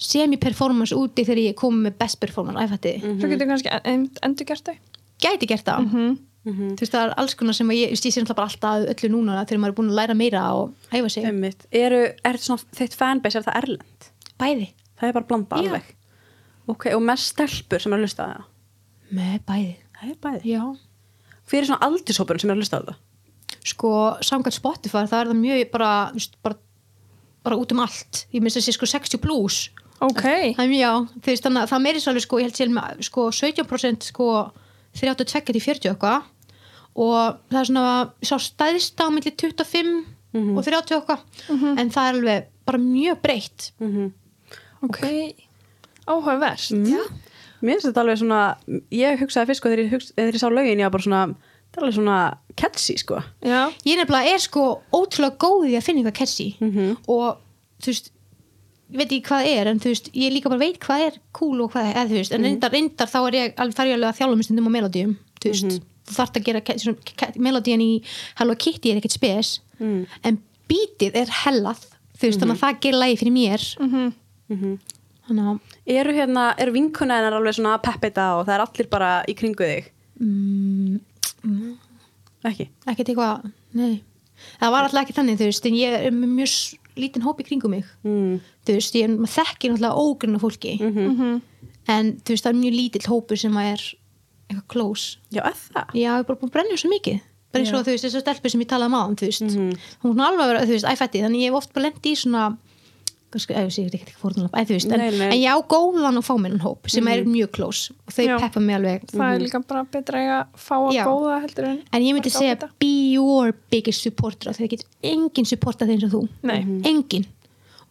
semi-performance úti þegar ég kom með best performance, æfætti Svo getur kannski en- endur gert þau. Gæti gert það Mhm. þú veist, það er alls konar sem ég, ég sé alltaf öllu núna þegar maður er búin að læra meira og æfa sig. Eru, er þetta svona þitt fanbase er það erlend, bæði, það er bara blanda Já. alveg. Ok, og mest stelpur sem er að hlusta á það? Með bæði. Það er bæði, já, er svona aldurshópurinn sem er að hlusta á það? Sko, samkvæmt Spotify það er það mjög bara, veist, bara bara út um allt, ég minnst sé sko 60 plus ok, En já, þú veist, þannig að það meiri svolítið sko, ég held sér með sko 17% sko 32 til 40 eitthvað. Og það er svona sá stæðist á milli 25 og 30 eitthvað. En það er alveg bara mjög breytt. Ok. Áhugavert. Mér finnst þetta alveg svona, ég hugsaði fyrst sko þegar ég, hugsa, þegar ég sá lögin, ég var bara svona, þetta er alveg svona catchy sko. já, Ég nefnilega er sko ótrúlega góð í að finna eitthvað catchy. Og þú veist veit ekki hvað er en þú veist ég líka bara veit hvað er cool og hvað er eða, þú veist, en reyndar, reyndar þá er ég alveg þarf ég alveg að þjálfa mig stundum á melodíum þú veist, þú þarft að gera melodían í Hello Kitty er ekkert spes en beatið er hellað þú veist, þannig að það gerir lagi fyrir mér. Þannig að Eru hérna, eru vinkuna hennar alveg svona þetta og það er allir bara í kringu þig? mm, Ekki? ekkert eitthvað, nei. Það var alltaf ekki þannig, þú veist, en ég er mjög lítinn hóp í kringum mig. Mm. þú veist, ég maður þekkir náttúrulega ógrunna fólki. En þú veist, það er mjög lítill hópur sem að er eitthvað close. Já, eða það? já, ég er bara búin að brenna svo mikið. Bara eins og þú veist, þessar stelpur sem ég talaði um á þú veist, hún er alveg að vera, þú veist, æfætti þannig ég hef oft bara lendi í svona kannski, ef ég sé ekki ekki veist en, en ég á góðan og fámennan hóp sem er mjög close og þau Já. peppa mig alveg það er líka bara betra að fá að Já. góða heldur en en ég myndi segja ágæta. be your biggest supporter þegar getur enginn supporta þeir eins og þú Nei. enginn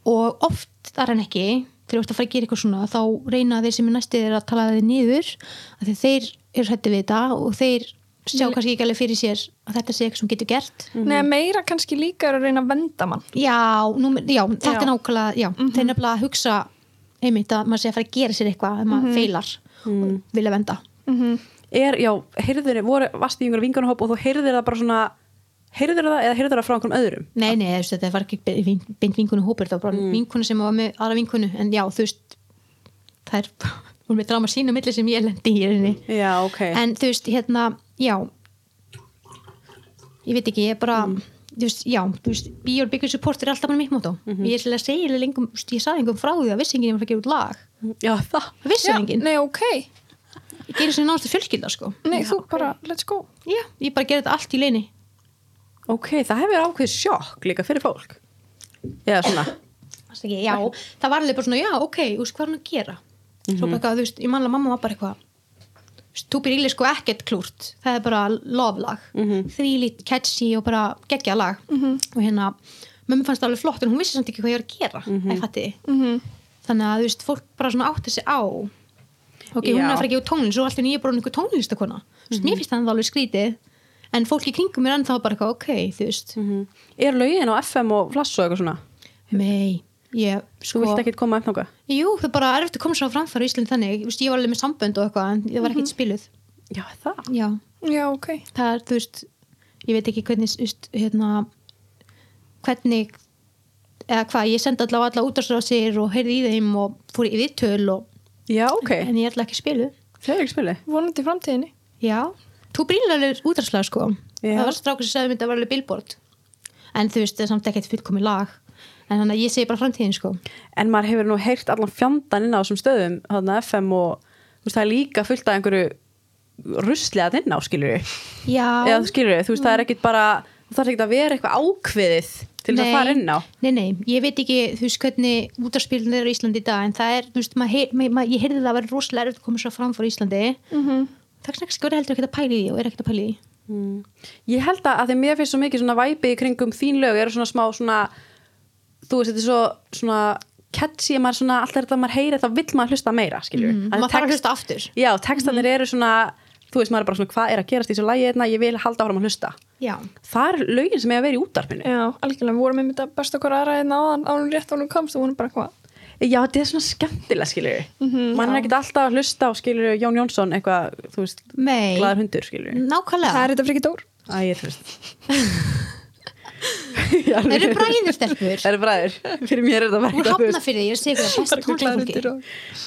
og oft þar en ekki þegar þú ert að fara að gera eitthvað svona þá reyna þeir sem er næstið að tala þeir niður af því þeir eru hætti við þetta og þeir sjá kannski ekki alveg fyrir sér að þetta sé eitthvað sem getur gert. Nei, meira kannski líka er að reyna að venda mann. Já, númer, já þetta Já. er nákvæmlega já, þeir nefnilega að hugsa einmitt að maður sé að fara að gera sér eitthvað ef maður feilar og vilja venda Er, já, heyrður, voru, varst í einhverju vinkunahóp og þú heyrður það bara svona, heyrður það eða heyrður það frá einhverjum öðrum? Nei, nei, veist, þetta var ekki beint beint vinkunu hópur, það var bara mm. vinkunu sem var með aðra vinkunu, en já, þú veist það er, er með drama sínu milli sem ég lendi í rauninni Já, ok. en þú veist, hérna, já. Ég veit ekki, ég er bara þú veist, já, þú veist, be your biggest supporter er alltaf bara mitt mótó, ég er svolítið að segja lengum, ég sagði einhverjum frá því að vissi enginn ég var að gera út lag, Já, það. það vissi enginn. Nei, ok, ég gerir sem náttúrulega fjölskylda, sko. Nei, þú bara, let's go. Já, ég bara gera þetta allt í leini Ok, það hefur ákveðið sjokk líka fyrir fólk. Eða svona. Ekki, já, það var alveg bara svona, já, ok, veist, hvað er hann að gera? Svo bara eitthvað, þú veist, ég manlega mamma var bara eitthvað, þú byrjir sko ekkert klúrt, það er bara loflag, mm -hmm. þvílít, catchy og bara geggja lag. Og hérna, mömmu fannst það alveg flott en hún vissi samt ekki hvað ég var að gera, mm -hmm. fatti Mhm. þannig að, þú veist, fólk bara svona átti sig á. Ok, hún Já. er að fara ekki úr tónlist og allir nýja bara einhver tónlistakona þú veist, mér finnst það alveg skrítið en fólk í kringum mér ennþá bara ok, þú veist. Mm Er lögin á FM og Flass og eitthvað svona? mei, ég, Þú sko vilt ekkert koma upp náttúrulega? Jú, það er bara erfitt að koma svo á framfæra í Íslandi þannig, Þú veist, ég var alveg með sambönd og eitthvað en það var ekkert spiluð. Já, það. Já, Já, ok. Það er, þú veist ég veit ekki hvernig, þú veist, hérna hvernig eða hvað, ég sendi allavega alla útastráð sér og heyrði í þeim og fór í viðtöl og, Já, ok. en ég ætla ekki að spilu Það er ekki spilið. Vonandi í framtíðinni. Já, þú alveg útastráð sko. Já. það var strákur sem sagði að en er þannig að ég segi bara framtíðin sko En maður hefur nú heyrt allan fjandan inn á þessum stöðum, þarna FM og þú veist, það er líka fullt af einhverju rusli að inn á, skilur við. Já, skilur við, þú veist, það er ekkert bara, það þarf ekkert að vera eitthvað ákveðið til þess að fara inn á. Nei, nei, ég veit ekki, þú veist, hvernig útarspilin er í Íslandi í dag, en það er, þú veist, maður, heyr- maður, maður, ég heyrði það að vera rosalega erfitt að koma svo fram fyrir Íslandi. Mm -hmm. Það er ekki verið heldur ekki að pæla í því og er ekki að pæla í því. Mm. Ég held að, að því mér finnst svo mikið svona væpi í kringum þín lög, eru svona smá svona, þú veist, þetta er svo svona catchy, að maður svona, alltaf þetta maður heyri, þá vill maður hlusta meira, við. Mm, maður þarf að hlusta aftur. Já, textanir eru svona, þú veist, maður er bara svona, hvað er að gerast í þessu lagi hérna, ég vil halda áfram að hlusta. Já. Það er lögin sem ég að vera í útarpinu. Já, algjörlega, við vorum með þetta besta okkur aðra hérna áðan ánum rétt ánum komst og hún bara hvað Já, þetta er svona skemmtilega, við. Mm Mhm, Man er ekkert alltaf að hlusta á, við, Jón Jónsson, eitthvað, þú veist, Nei, glaður hundur, við. nákvæmlega. Það er þetta frikið dór Æ, ég er veist. Já, Það eru bræðir stelpur. Það eru bræður. Fyrir mér er þetta bara Hún hafna fyrir því, ég segi það besta tónlistafólki.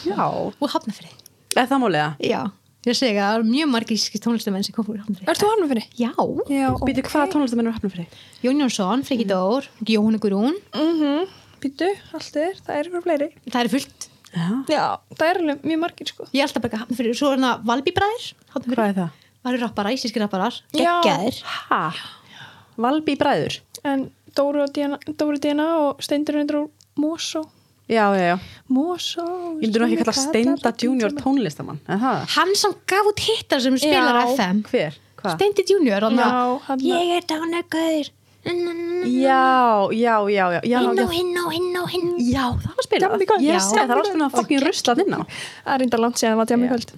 Já, Hún hafna fyrir því. er það málega? Já. Ég segi það, það eru mjög margir íski tónlistamenn sem kom fyrir hafna fyrir. Ert þú hann fyrir? Já. Já, Býtu, hvaða tónlistamennur er hafna fyrir? Jón Jónsson, Friki Dór, Jóhanna Guðrún. Mhm, Býtu, allt er, það er ykkur fleiri Það eru fullt. Já. Já, það er alveg mjög margir sko Ég er alltaf Valby það? Það bræður? En Dóru Díana, og Steindur undir úr og já, já, já Mosó Ég myndir nú ekki kalla Steinda Junior tónlistamann Er það? Hann sem gaf út hittar sem spilar Já. FM Hver? Hvað? Steindi Junior hann Já, að- hann- Ég er dánagaur Já, já, já, já, já, Hinn já, og hinn og hinn og hinn já, það var spilað það er alltaf að fokkin ruslað inn á Það er reynda langt síðan var tjámi Já. kvöld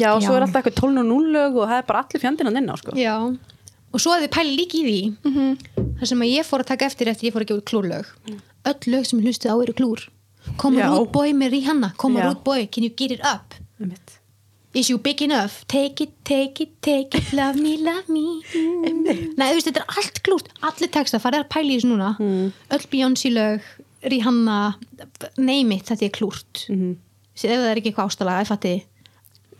Já, og svo er alltaf eitthvað 12 og 0 lög og það er bara allir fjandinn inn á sko. Já Og svo að þið pæli líka í því Mhm. Það sem að ég fór að taka eftir eftir ég fór að gefa út klúrlög Öll lög sem ég hlustið á eru klúr Come Já. a rude boy með Rihanna Come Já. a rude boy, can you get it up. Is you big enough? Take it, take it, take it Love me, love me Nei, þú veist, þetta er allt klúrt Allir texta, farið að pæli í þessu núna Mm. Öll Beyoncé lög, Rihanna Name it, þetta er klúrt mm Mhm. Ef það er ekki eitthvað ástæðlega, ég fatti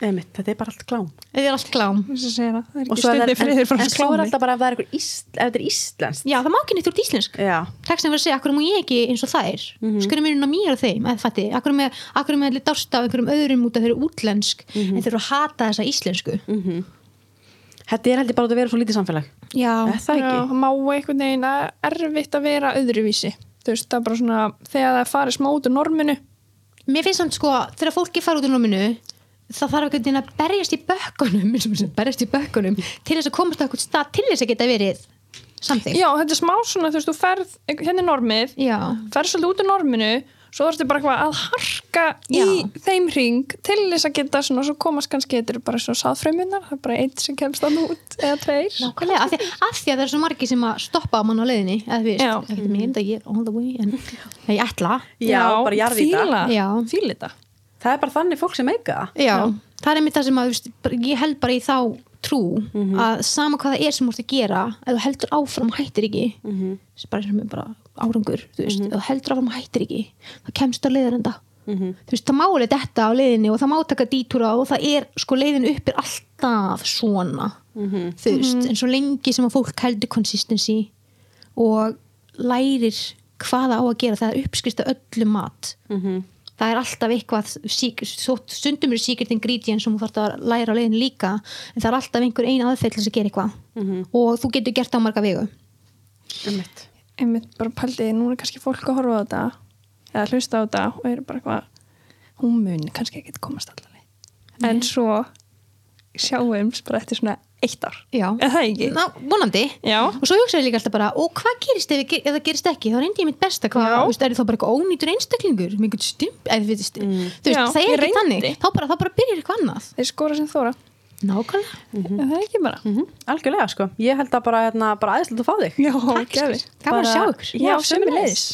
Einmitt, Þetta er bara allt klám. Þetta er allt klám er Og ekki svo er það- en, en svo er alltaf bara ef það er eitthvað ísl, ef þetta er íslenskt. Já, það má ekki neitt úr íslensk. Já, Textin var að segja, akkur má ég ekki eins og þær? Mm Mhm. -hmm. Skur er mér á mér og þeim, Akkur með, akkur með allir dást af einhverjum öðrum út af þeirra útlensk? Mhm. En þeir eru að hata þessa íslensku. Þetta er heldur bara að vera svo lítið samfélag. Já, Er það Já, má einhvern veginn að erfitt að vera öðruvísi. Veist, það er bara svona Þegar það farið smá út úr norminu. Mér finnst samt sko Þegar fólki fara út úr nóminu Það þarf einhvern veginn að berjast í bökkunum Berjast í bökkunum Til þess að komast á eitthvað stað til þess að geta verið Samþykkt Já, þetta er smá svona, þú veist, þú ferð Hérna er normið, Já. ferð svolítið út úr norminu Svo þarfstu bara eitthvað að harka í Já. þeim ring til þess að geta svona, svo komast kannski þetta eru bara svona sáðfreymunar, það er bara einn sem kemst þannig út eða tveir Nákvæmlega, af því, af því að það er svo margir sem að stoppa á mann á leiðinni eða þú veist, Já. ekkert mér enda ég er all the way en ég ætla Já, bara jarðýta. fíla, Já. fíla þetta Það er bara þannig fólk sem eiga það. Já, það er einmitt það sem að þú veist, bara- ég held bara í þá trú að sama hvað það er sem þú ert að gera ef þú heldur áfram hættir ekki mm -hmm. bara sem er bara árangur þú veist, ef þú heldur áfram hættir ekki þá kemst það leiðarenda. Þú veist, það má alveg þetta á leiðinni og það má taka dítúra og það er, sko leiðin upp er alltaf svona þú veist, en svo lengi sem að fólk heldur consistency og lærir hvað það á að gera það er uppskrist að öllu mat það er alltaf eitthvað sík, stundum eru secret ingredients sem þú þarf að læra á leiðin líka en það er alltaf einhver eina aðferð til þess að gera eitthvað. Og þú getur gert á marga vegu. Einmitt. einmitt bara pældi, nú er kannski fólk að horfa á þetta eða hlusta á þetta og eru bara eitthvað hún mun kannski ekki komast allaveg en svo sjáum bara eftir svona eitt ár. Já. er það ekki? Ná, vonandi. Já. og svo hugsaði ég líka alltaf bara og hvað gerist ef, ef það gerist ekki? Þá reyndi ég mitt besta hvað, þú er það bara eitthvað ónýtur einstaklingur með einhvern stump eða, þú veist, þú veist, Já, það er ekki þannig. Þá bara, þá bara byrjar eitthvað annað. Þeir skora sem þóra nákvæmlega. Er það ekki bara? Mhm. Algjörlega sko, ég held að bara, hérna, bara aðeinslega að fá þig. Já, gaman að Bara- sjá ykkur. Já, Já, sömuleiðis